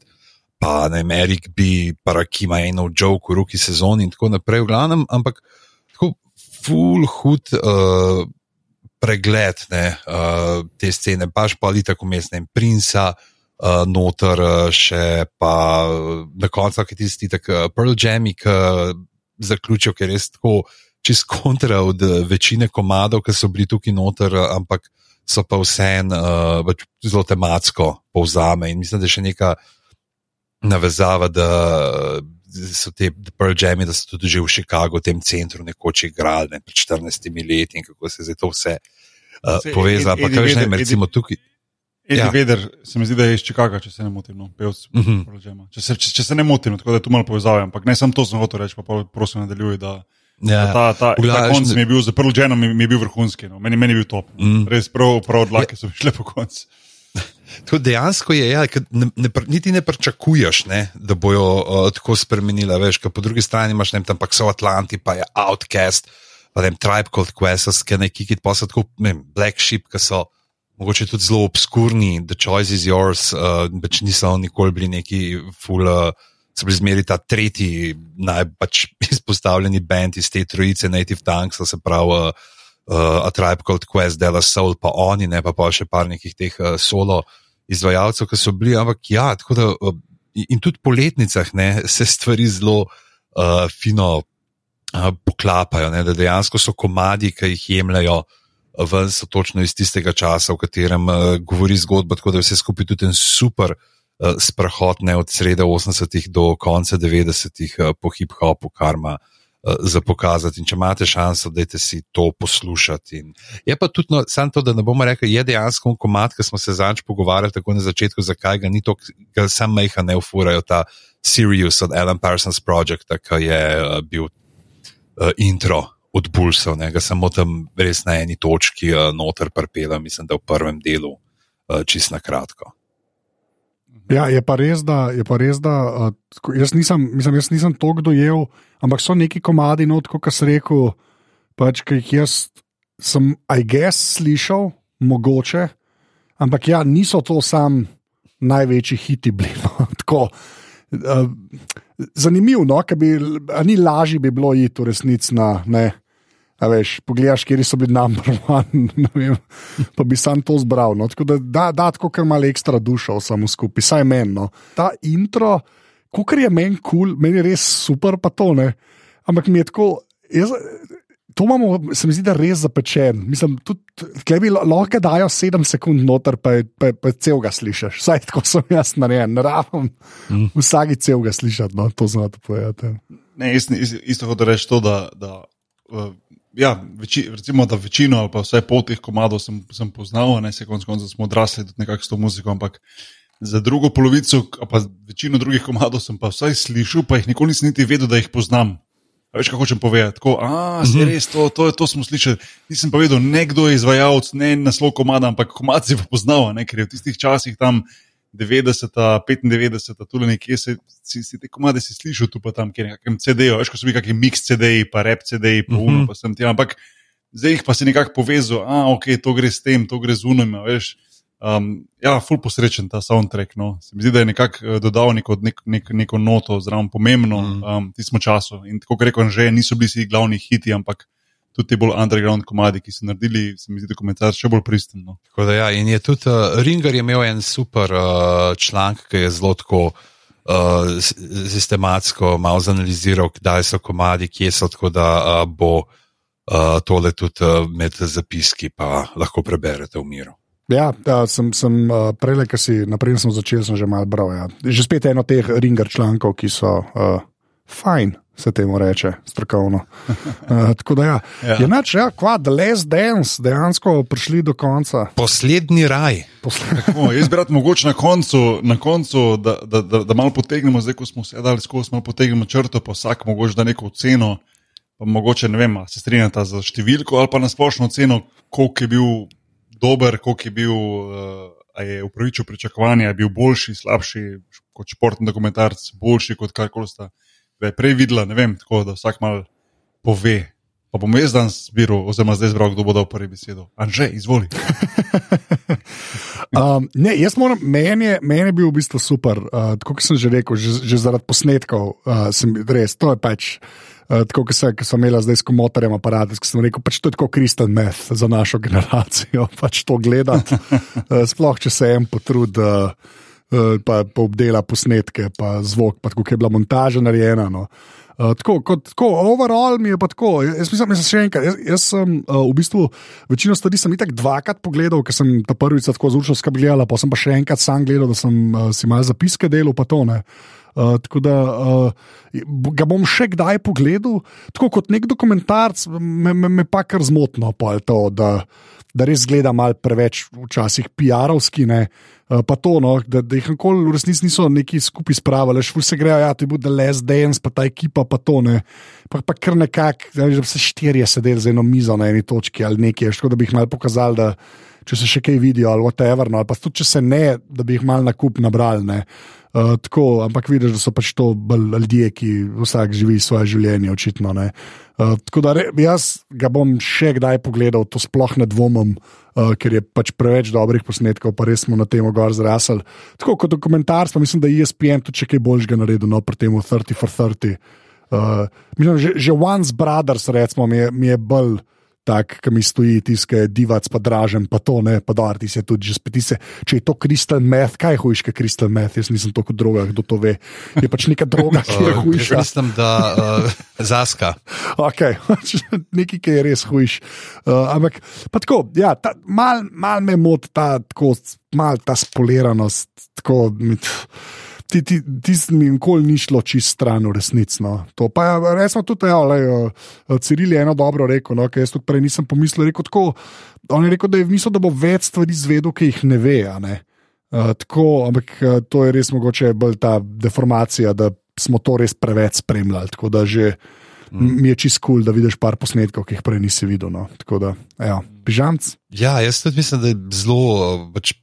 Pa ne, Erik B, pa Rakima, eno joke v roki sezoni in tako naprej, v glavnem, ampak full hud uh, pregled ne, uh, te scene, paš pa ali tako mestne princa. Uh, noter še pa na koncu, ki tisti tako Pearl Jam, ki zaključijo, ker je res tako čist kontra od večine komadov, ki so bili tukaj noter, ampak so pa vseeno uh, zelo tematsko povzame in mislim, da je še neka navezava, da so te Pearl Jam, da so tudi že v Chicagu, v tem centru, nekoč igrali ne, pred 14 leti in kako se je to vse uh, povezalo. Ampak kaj že ne, recimo tukaj. Edi ja. Veder, se mi zdi, da je iz Chicaga, če se ne motim, no, pevc uh. -huh. če, se, če, če se ne motim, tako da je tu malo povezave, ampak ne samo to sem hotel reči, pa prosim nadaljuj, da, ja. da ta, ta, ta konc mi je bil, za Pearl Jam mi, mi je bil vrhunski, no. meni, meni je bil top, uh -huh. res prav, prav odlake so šle po koncu. To dejansko je, ja, ne, ne, niti ne pričakuješ, ne, da bojo uh, tako spremenili. Veš, po drugi strani imaš tam pa so Atlanti, pa je Outcast, pa je Tribe Called Quest, ki je neki kit, pa so tako ne, Black Sheep, ki so mogoče tudi zelo obskurni, The Choice is Yours, uh, pač niso nikoli bili neki full. Uh, So bili zmeri ta tretji najbolj pač izpostavljeni bend iz te trojice, Native Tanks, se pravi uh, uh, A Tribe Called Quest, Dela Soul, pa oni, ne pa, pa še par nekih teh uh, solo izvajalcev, ki so bili. Ampak ja, tako da uh, in tudi po letnicah ne, se stvari zelo uh, fino uh, poklapajo, ne, da dejansko so komadi, ki jih jemljajo. Ven so točno iz tistega časa, v katerem uh, govori zgodba, tako da je vse skupaj tudi en super uh, sprehod, ne od sreda 80-ih do konca 90-ih uh, po hip-hopu, kar ima uh, Eh, za pokazati. In če imate šanso, dajte si to poslušati. In je pa tudi, no, samo to, da ne bomo rekli, je dejansko komat, ki smo se zanj pogovarjali tako na začetku, zakaj ga ni to, ker sam meha ne ufurajo ta Sirius od Alan Parsons Project, ki je uh, bil uh, intro. Od Bulsov, ga samo tam res na eni točki uh, noter prpela, mislim, da v prvem delu, uh, čist na kratko. Ja, je pa res, da, pa res, da jaz nisem, mislim, jaz nisem to dojel, ampak so neki komadi, no, kot si rekel, pač, ki jih jaz sem, I guess, slišal, mogoče, ampak ja, niso to sam največji hiti bili. No, tako, uh, zanimivo, no, ker bi, ni lažje bi bilo iti v resnici na. Ne, A veš, pogledaš, kje so bili number one, ne vem, pa bi sam to zbral. No. Tako da, da, da tako kar malo ekstra dušo samo skupaj, saj meni. No. Ta intro, kar je meni kul, cool, meni je res super, pa to ne. Ampak mi je tako, jaz, to imamo, se mi zdi, da res zapečen. Mislim, tudi bi lahko dajo sedem sekund noter, pa, pa, pa cel ga slišiš. Vsaj tako sem jaz narejen, ne rabim mm. vsaki cel ga slišati, no, to znate povedati. Ne, isto, isto kot reči to, da. da ja, veči, recimo, da večino ali pa vse pol teh komadov sem, sem poznal, ne se konc koncev smo odrasli tudi nekako s to muziko, ampak za drugo polovico, pa večino drugih komadov sem pa vsaj slišal, pa jih nikoli nisem niti vedel, da jih poznam. A veš, kako hočem povedati? Tako, a, se mhm. res, to, to, to smo slišali. Nisem pa vedel, nekdo je izvajalec, ne naslov komada, ampak komad si pa poznal, ne, ker je v tistih časih tam. 90, 95, tudi nekje si, si, si te komade si slišal, tu pa tam, kjer je nekakšen CD-ji, veš, ko so bili kakšni mix CD-ji, pa rep CD-ji, pa uno, mhm. pa sem ti, ampak zdaj jih pa si nekako povezal, a ok, to gre s tem, to gre z unom, veš. Um, ja, ful posrečen ta soundtrack. No. Se mi zdi, da je nekako eh, dodal neko, nek, nek, neko noto, zelo pomembno mm. um, tismo času. In tako rekoč, že niso bili vsi glavni hiti, ampak tudi ti bolj underground komadi, ki so naredili, se mi zdi, dokumentarce še bolj pristen. No. Ja, in je tudi uh, Ringer je imel en super uh, članek, ki je zelo tako. Uh, sistematsko malo zanaliziral, kdaj so komadi, kje so, tako da uh, bo uh, tole tudi uh, med zapiski, pa lahko preberete v miru. Ja, ja sem, sem uh, prej, ki si naprej sem začel, sem že malo bral. Ja. Že spet eno teh ringer člankov, ki so uh, fajn se temu reče, strokovno. Uh, tako da ja. ja. je noč, ja, kva, The Last Dance, dejansko prišli do konca. Poslednji raj. Posled... Tako, jaz bi rad mogoče na koncu, na koncu da, da, da, da malo potegnemo, zdaj ko smo sedali skozi, malo potegnemo črto, pa vsak mogoče da neko oceno. Pa mogoče ne vem, se strinjata za številko ali pa na splošno oceno, koliko je bil dober, koliko je bil. Uh, A je upravičil pričakovanja, je bil boljši, slabši kot športni dokumentarc, boljši kot karkoli sta da je prej videla, ne vem, tako da vsak mal pove. Pa bom jaz danes zbiral, oziroma zdaj zbral, kdo bo dal prvi besedo. Anže, izvoli. um, ne, jaz moram, meni je, meni je bil v bistvu super, uh, tako kot sem že rekel, že, že zaradi posnetkov, uh, sem res, to je pač. Uh, tako kot sem imel zdaj s komotorjem aparat, ki sem rekel, pač to je kot kristal meth za našo generacijo, pač to gledati. Uh, sploh, če se en potrud. Uh, pa, pa obdela posnetke, pa zvok, pa kako je bila montaža narejena. No. Uh, tako, kot, tako, overall mi je pa tako. Jaz mislim, da sem še enkrat. Jaz, jaz sem uh, v bistvu večino stvari sem itak dvakrat pogledal, ker sem ta prvič tako zelo skrbljal, pa sem pa še enkrat sam gledal, da sem uh, si malo zapiske delal, pa to ne. Uh, tako da uh, ga bom še kdaj pogledal, tako kot nek dokumentarc, me, me, me pa kar zmotno, pa je to, da, da res gleda malo preveč, včasih PR-ovski. Eh, pa to, no, da, da jih nikoli v resnici niso neki skupaj spravili, šlo se grejo, ja, ti bo The Last Dance, pa ta ekipa, pa to ne. Pa, pa kar nekako, da bi se štirje sedeli za eno mizo na eni točki ali nekaj, škoda, da bi jih mal pokazali, da če se še kaj vidijo ali whatever, no, ali pa tudi če se ne, da bi jih mal na kup nabrali. Uh, tako, ampak vidiš, da so pač to ljudje, ki vsak živi svoje življenje, očitno. Uh, tako da re, jaz ga bom še kdaj pogledal, to sploh ne dvomim, uh, ker je pač preveč dobrih posnetkov, pa res smo na tem gor zrasli. Tako kot dokumentar, pa mislim, da je ESPN tudi nekaj boljšega naredil no, pri tem 30 for 30. Uh, mislim, že, že Once Brothers, recimo, mi je, mi je bolj tak, ki mi stoji, tiskaj divac, pa dražen, pa to ne, pa da ti se tudi že spet. Če je to kristal meth, kaj je hujška kristal meth, jaz nisem toliko droga, kdo to ve. Je pač neka droga, ki je hujša. Uh, mislim, da uh, zaska. Okay. Nekaj, ki je res hujš. Uh, ampak tako, ja, mal, mal me moti ta, tako, mal ta spoliranost. Tako, mit, ti, ti, ti mi nikoli ni šlo čist stran, resnično. To pa je, resno, tudi ja, le, Ciril je eno dobro rekel, no, ker jaz tudi prej nisem pomislil. Rekel, tako, on je rekel, da je mislil, da bo več stvari zvedel, ki jih ne ve. Ne? Uh, tako, ampak to je res mogoče bolj ta deformacija, da smo to res preveč spremljali. Tako da že mm. mi je čist kul, cool, da vidiš par posnetkov, ki jih prej nisi videl. No. Tako da, ja, pižamc. Ja, jaz tudi mislim, da je zelo. Pač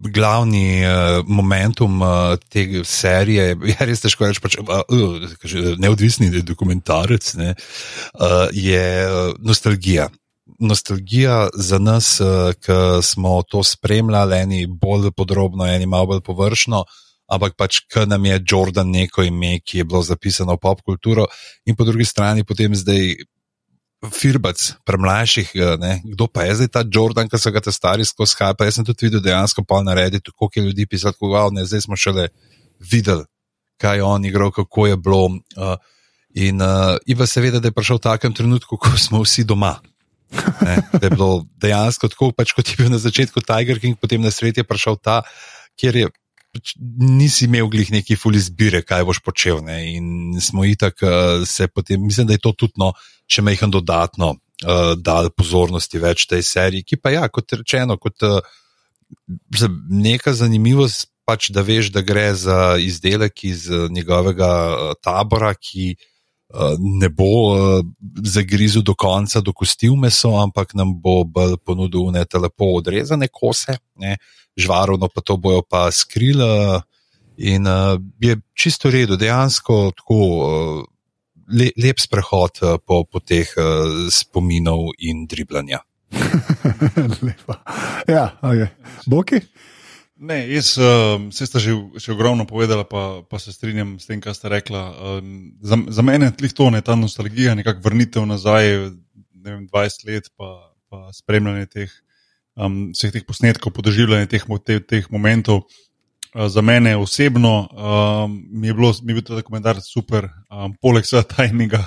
glavni uh, momentum uh, te serije, je res težko reči, pač, uh, uh, neodvisni dokumentarec, ne, uh, je nostalgija. Nostalgija za nas, uh, ki smo to spremljali, eni bolj podrobno, eni malo bolj površno, ampak pač, ker nam je Jordan neko ime, ki je bilo zapisano v pop kulturo, in po drugi strani potem zdaj firbac, premlajših, eh, ne? kdo pa je zdaj ta Jordan, ki so ga te stari skozi Skype. Jaz sem tudi videl dejansko pa na Redditu, koliko je ljudi pisalo, kako ne, zdaj smo šele videli, kaj je on igral, kako je bilo. Uh, in uh, Iva seveda, da je prišel v takem trenutku, ko smo vsi doma. Ne, da je bilo dejansko tako, pač, kot je bil na začetku Tiger King, potem na svet je prišel ta, kjer je. Pač nisi imel glih neki ful izbire, kaj boš počel. Ne? In smo itak uh, se potem, mislim, da je to tudi no, še mehen dodatno uh, dal pozornosti več tej seriji, ki pa ja, kot rečeno, kot uh, neka zanimivost, pač, da veš, da gre za izdelek iz njegovega uh, tabora, ki uh, ne bo uh, zagrizel do konca, dokostil meso, ampak nam bo bolj ponudil ne te lepo odrezane kose. Ne? žvarovno, pa to bojo pa skrila. In uh, je čisto redo, dejansko tako uh, le, lep sprehod uh, po, po teh uh, spominov in driblanja. ja, okay. Boki? Ne, jaz uh, se ste že, že ogromno povedala, pa, pa se strinjam s tem, kar ste rekla. Uh, za, za mene je to ne ta nostalgija, nekako vrnitev nazaj, ne vem, 20 let, pa, pa spremljanje teh um, vseh teh posnetkov, podoživljanja teh, teh, teh momentov. Uh, za mene osebno um, mi je, bilo, mi je bil ta dokumentar super, um, poleg vsega tajnega,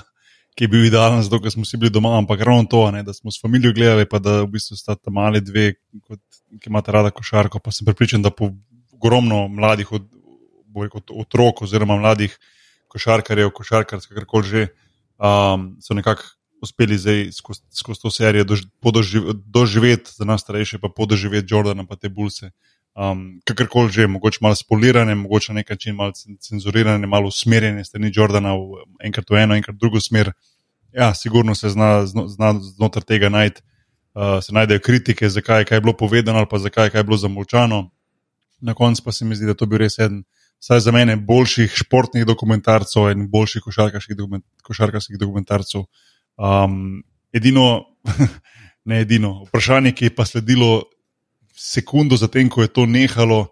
ki je bil idealen, zato ker smo vsi bili doma, ampak ravno to, ne, da smo s familijo gledali, pa da v bistvu sta tam mali dve, kot, ki imata rada košarko. Pa sem pripričan, da po ogromno mladih od, rekel, otrok oziroma mladih košarkarjev, košarkarjev, kakorkoli že, um, so nekako uspeli zdaj skozi, skozi to serijo doživeti, za nas starejše, pa podoživeti Jordana in te Bulse. Um, kakorkoli že, mogoče malo spolirane, mogoče na nek način malo cenzurirane, malo usmerjene strani Jordana v enkrat v eno, enkrat v drugo smer. Ja, sigurno se zna, zna znotraj tega najti. Uh, se najdejo kritike, zakaj je bilo povedano, ali pa zakaj je bilo zamolčano. Na koncu pa se mi zdi, da to bi res eden, saj za mene, boljših športnih dokumentarcev in boljših košarkarskih, dokument, košarkarskih dokumentarcev. Um, edino, ne edino, vprašanje, ki je pa sledilo sekundo zatem, ko je to nehalo,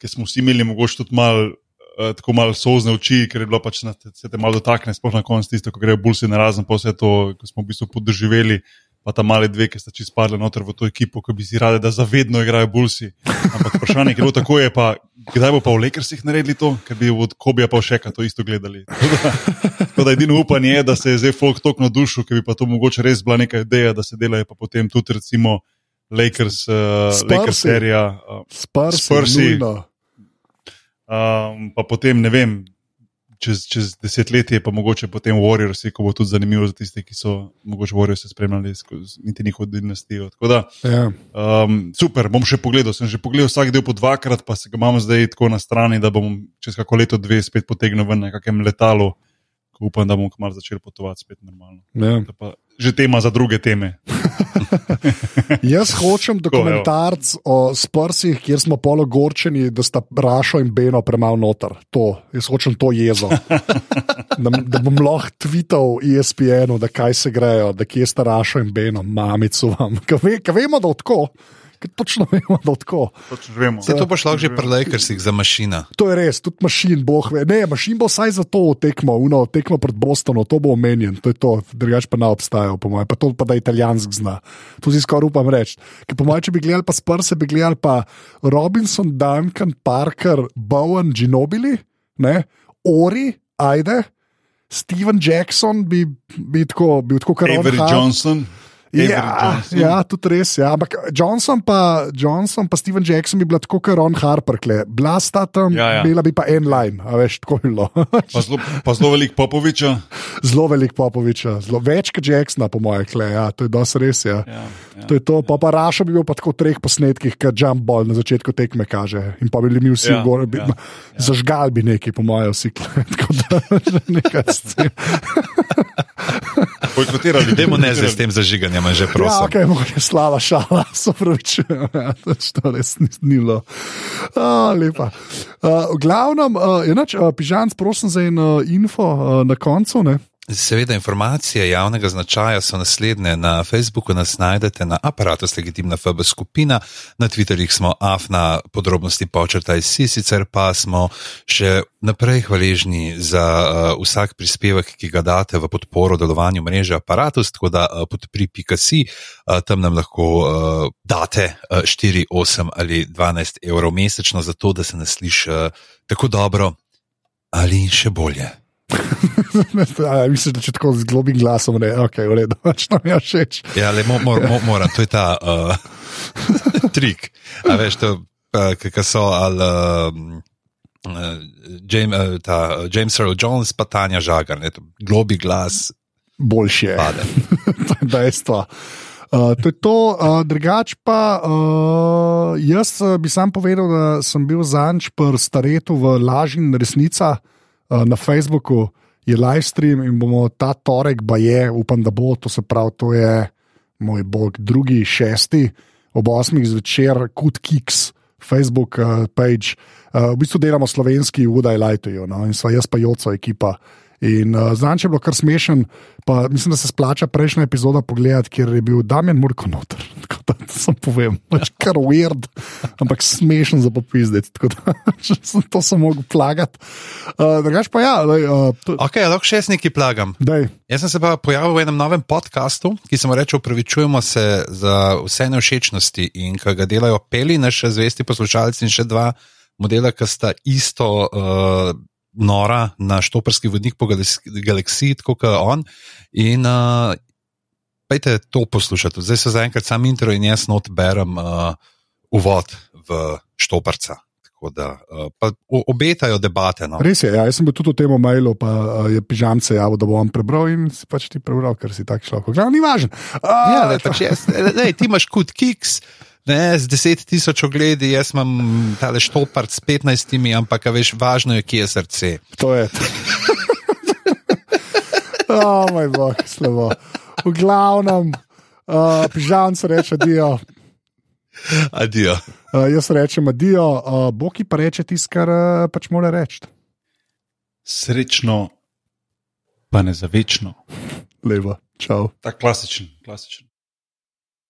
ker smo vsi imeli mogoče tudi malo. Uh, tako malo sozne oči, ker je bilo pač na te, te malo dotakne, sploh na koncu tisto, ko grejo bulsi na razen, pa vse to, ko smo v bistvu podrživeli, pa ta mali dve, ki sta čisto spadli noter v to ekipo, ki bi si radi, da zavedno igrajo bulsi. Ampak vprašanje, bilo tako, je pa, kdaj bo pa v Lakersih naredili to, ker bi od Kobija pa še kaj to isto gledali. Tako da edino upanje je, da se je zdaj folk tok na dušu, ker bi pa to mogoče res bila neka ideja, da se delajo pa potem tudi recimo Lakers, uh, Lakers serija, uh, Spursi, Spursi. Um, pa potem ne vem. Čez, čez desetletje, pa mogoče potem Warriors, ko bo tudi zanimivo za tiste, ki so mogoče Warriors spremljali skozi njihovo dinastijo. Da, ja. um, super, bom še pogledal. Sem že pogledal vsak del po dvakrat, pa se ga imam zdaj tako na strani, da bom čez kako leto, dve spet potegnil ven na kakem letalu upam, da bomo kmalo začeli potovati spet normalno. Ja. Že tema za druge teme. Jaz hočem dokumentarc o sprsih, kjer smo pologorčeni, da sta Rašo in Beno premalo noter. To. Jaz hočem to jezo. Da, da bom lahko tvital ESPN-u, da kaj se grejo, da kje sta Rašo in Beno, mamico vam. Kaj vemo, da odko točno vemo, da tako. Se to boš lahko že prelej, ker si jih za mašina. To je res, tudi mašin, boh ve. Ne, mašin bo vsaj za to tekmo, uno, tekmo pred Bostonom, to bo omenjen, to je to, drugač pa ne obstaja, po mojem, pa to pa da italijansk zna. To si skoraj upam reči. Ker po mojem, če bi gledali pa sprse, bi gledali pa Robinson, Duncan, Parker, Bowen, Ginobili, ne, Ori, ajde. Steven Jackson bi, bi tako, bi tako kar rekel. Avery Johnson. Ja, ja, tudi res. Ja. Ampak Johnson pa, Johnson pa Steven Jackson bi bila tako, kot Ron Harper, bila sta tam, ja, ja. bila bi pa en line, a veš, tako je bilo. pa zelo velik Popoviča. Zelo velik Popoviča, zelo več kot Jacksona, po mojem, kle. Ja, to je dosti res. Ja. Ja, ja, to je to, pa, pa Raša bi bil pa tako v treh posnetkih, kot Jump Ball na začetku tekme kaže. In pa bi bili mi vsi ja, gor, bi, ja, ja. zažgal bi neki, po mojem, vsi kle. Tako da, nekaj scen. bojkotirali. Dajmo ne zdaj s tem zažiganjem, že Ja, prosim. ok, mogoče slava šala, se pravičujem, ja, to res ni ni bilo. Uh, lepa. Uh, v glavnem, uh, enač, uh, pižanc, prosim za en uh, info uh, na koncu. Ne? Seveda, informacije javnega značaja so naslednje. Na Facebooku nas najdete na aparatu Legitimna FB skupina, na Twitterjih smo afna podrobnosti počrtaj si, sicer pa smo še naprej hvaležni za uh, vsak prispevek, ki ga date v podporo delovanju mreže aparatus, tako da uh, podpri.si, uh, tam nam lahko uh, date uh, 4, 8 ali 12 evrov mesečno za to, da se nas sliši uh, tako dobro ali še bolje. A, Misliš, da če tako z globim glasom ne, ok, v redu, pač nam je všeč. Ja, le mo, mo, mo, moram, to je ta uh, trik. A veš, to, uh, so ali uh, James, uh, ta, uh, James Earl Jones, pa Tanja Žagar, ne, to globi glas Boljše je. to je dejstvo. Uh, to je to, uh, drugač pa uh, jaz uh, bi sam povedal, da sem bil zanč pri staretu v laži in resnica uh, na Facebooku, je live stream in bomo ta torek, ba je, upam, da bo, to se pravi, to je moj bog, drugi, šesti, ob osmih zvečer, Kud Kiks, Facebook uh, page. Uh, v bistvu delamo slovenski, Udaj Lightujo, no? in sva jaz pa Joco ekipa. In uh, znam, če je bilo kar smešen, pa mislim, da se splača prejšnja epizoda pogledati, ker je bil Damien Murko noter. Tako da sem povem, pač kar weird, ampak smešen za popizdeti. Tako da sem to sem mogel plagati. Uh, drugač pa ja, daj, uh, to, Ok, lahko še jaz nekaj plagam. daj, Jaz sem se pa pojavil v enem novem podkastu, ki se mu reče: Upravičujemo se za vse nevšečnosti in ki ga delajo Peli, naš zvesti poslušalci in še dva modela, ki sta isto uh, nora na štoprski vodnik po galaksi- galaksiji, tako kot on. In uh, pejte to poslušati. Zdaj so zaenkrat sam intro in jaz not berem uh, uvod v štoprca. Da uh, obetajo debate. No. res je, ja, jaz sem bil tudi v tem mailu, pa uh, je pižamce javil, da bom prebral in si pač ti prebral, ker si tak človek. Glavno, ni važno. Uh, Ja, le, pač jaz, lej, ti imaš kot kiks. Ne, z 10 tisoč ogledi, jaz imam tale štopart s 15, ampak a veš, važno je, kje je srce. To je. oh, moj bog, slabo. V glavnem, uh, pižam se reče, adijo. Adijo. Uh, jaz rečem, adijo, uh, Boki pa reče tisto, kar uh, pač mora reči. Srečno, pa ne za večno. Levo, čau. Ta klasičen, klasičen.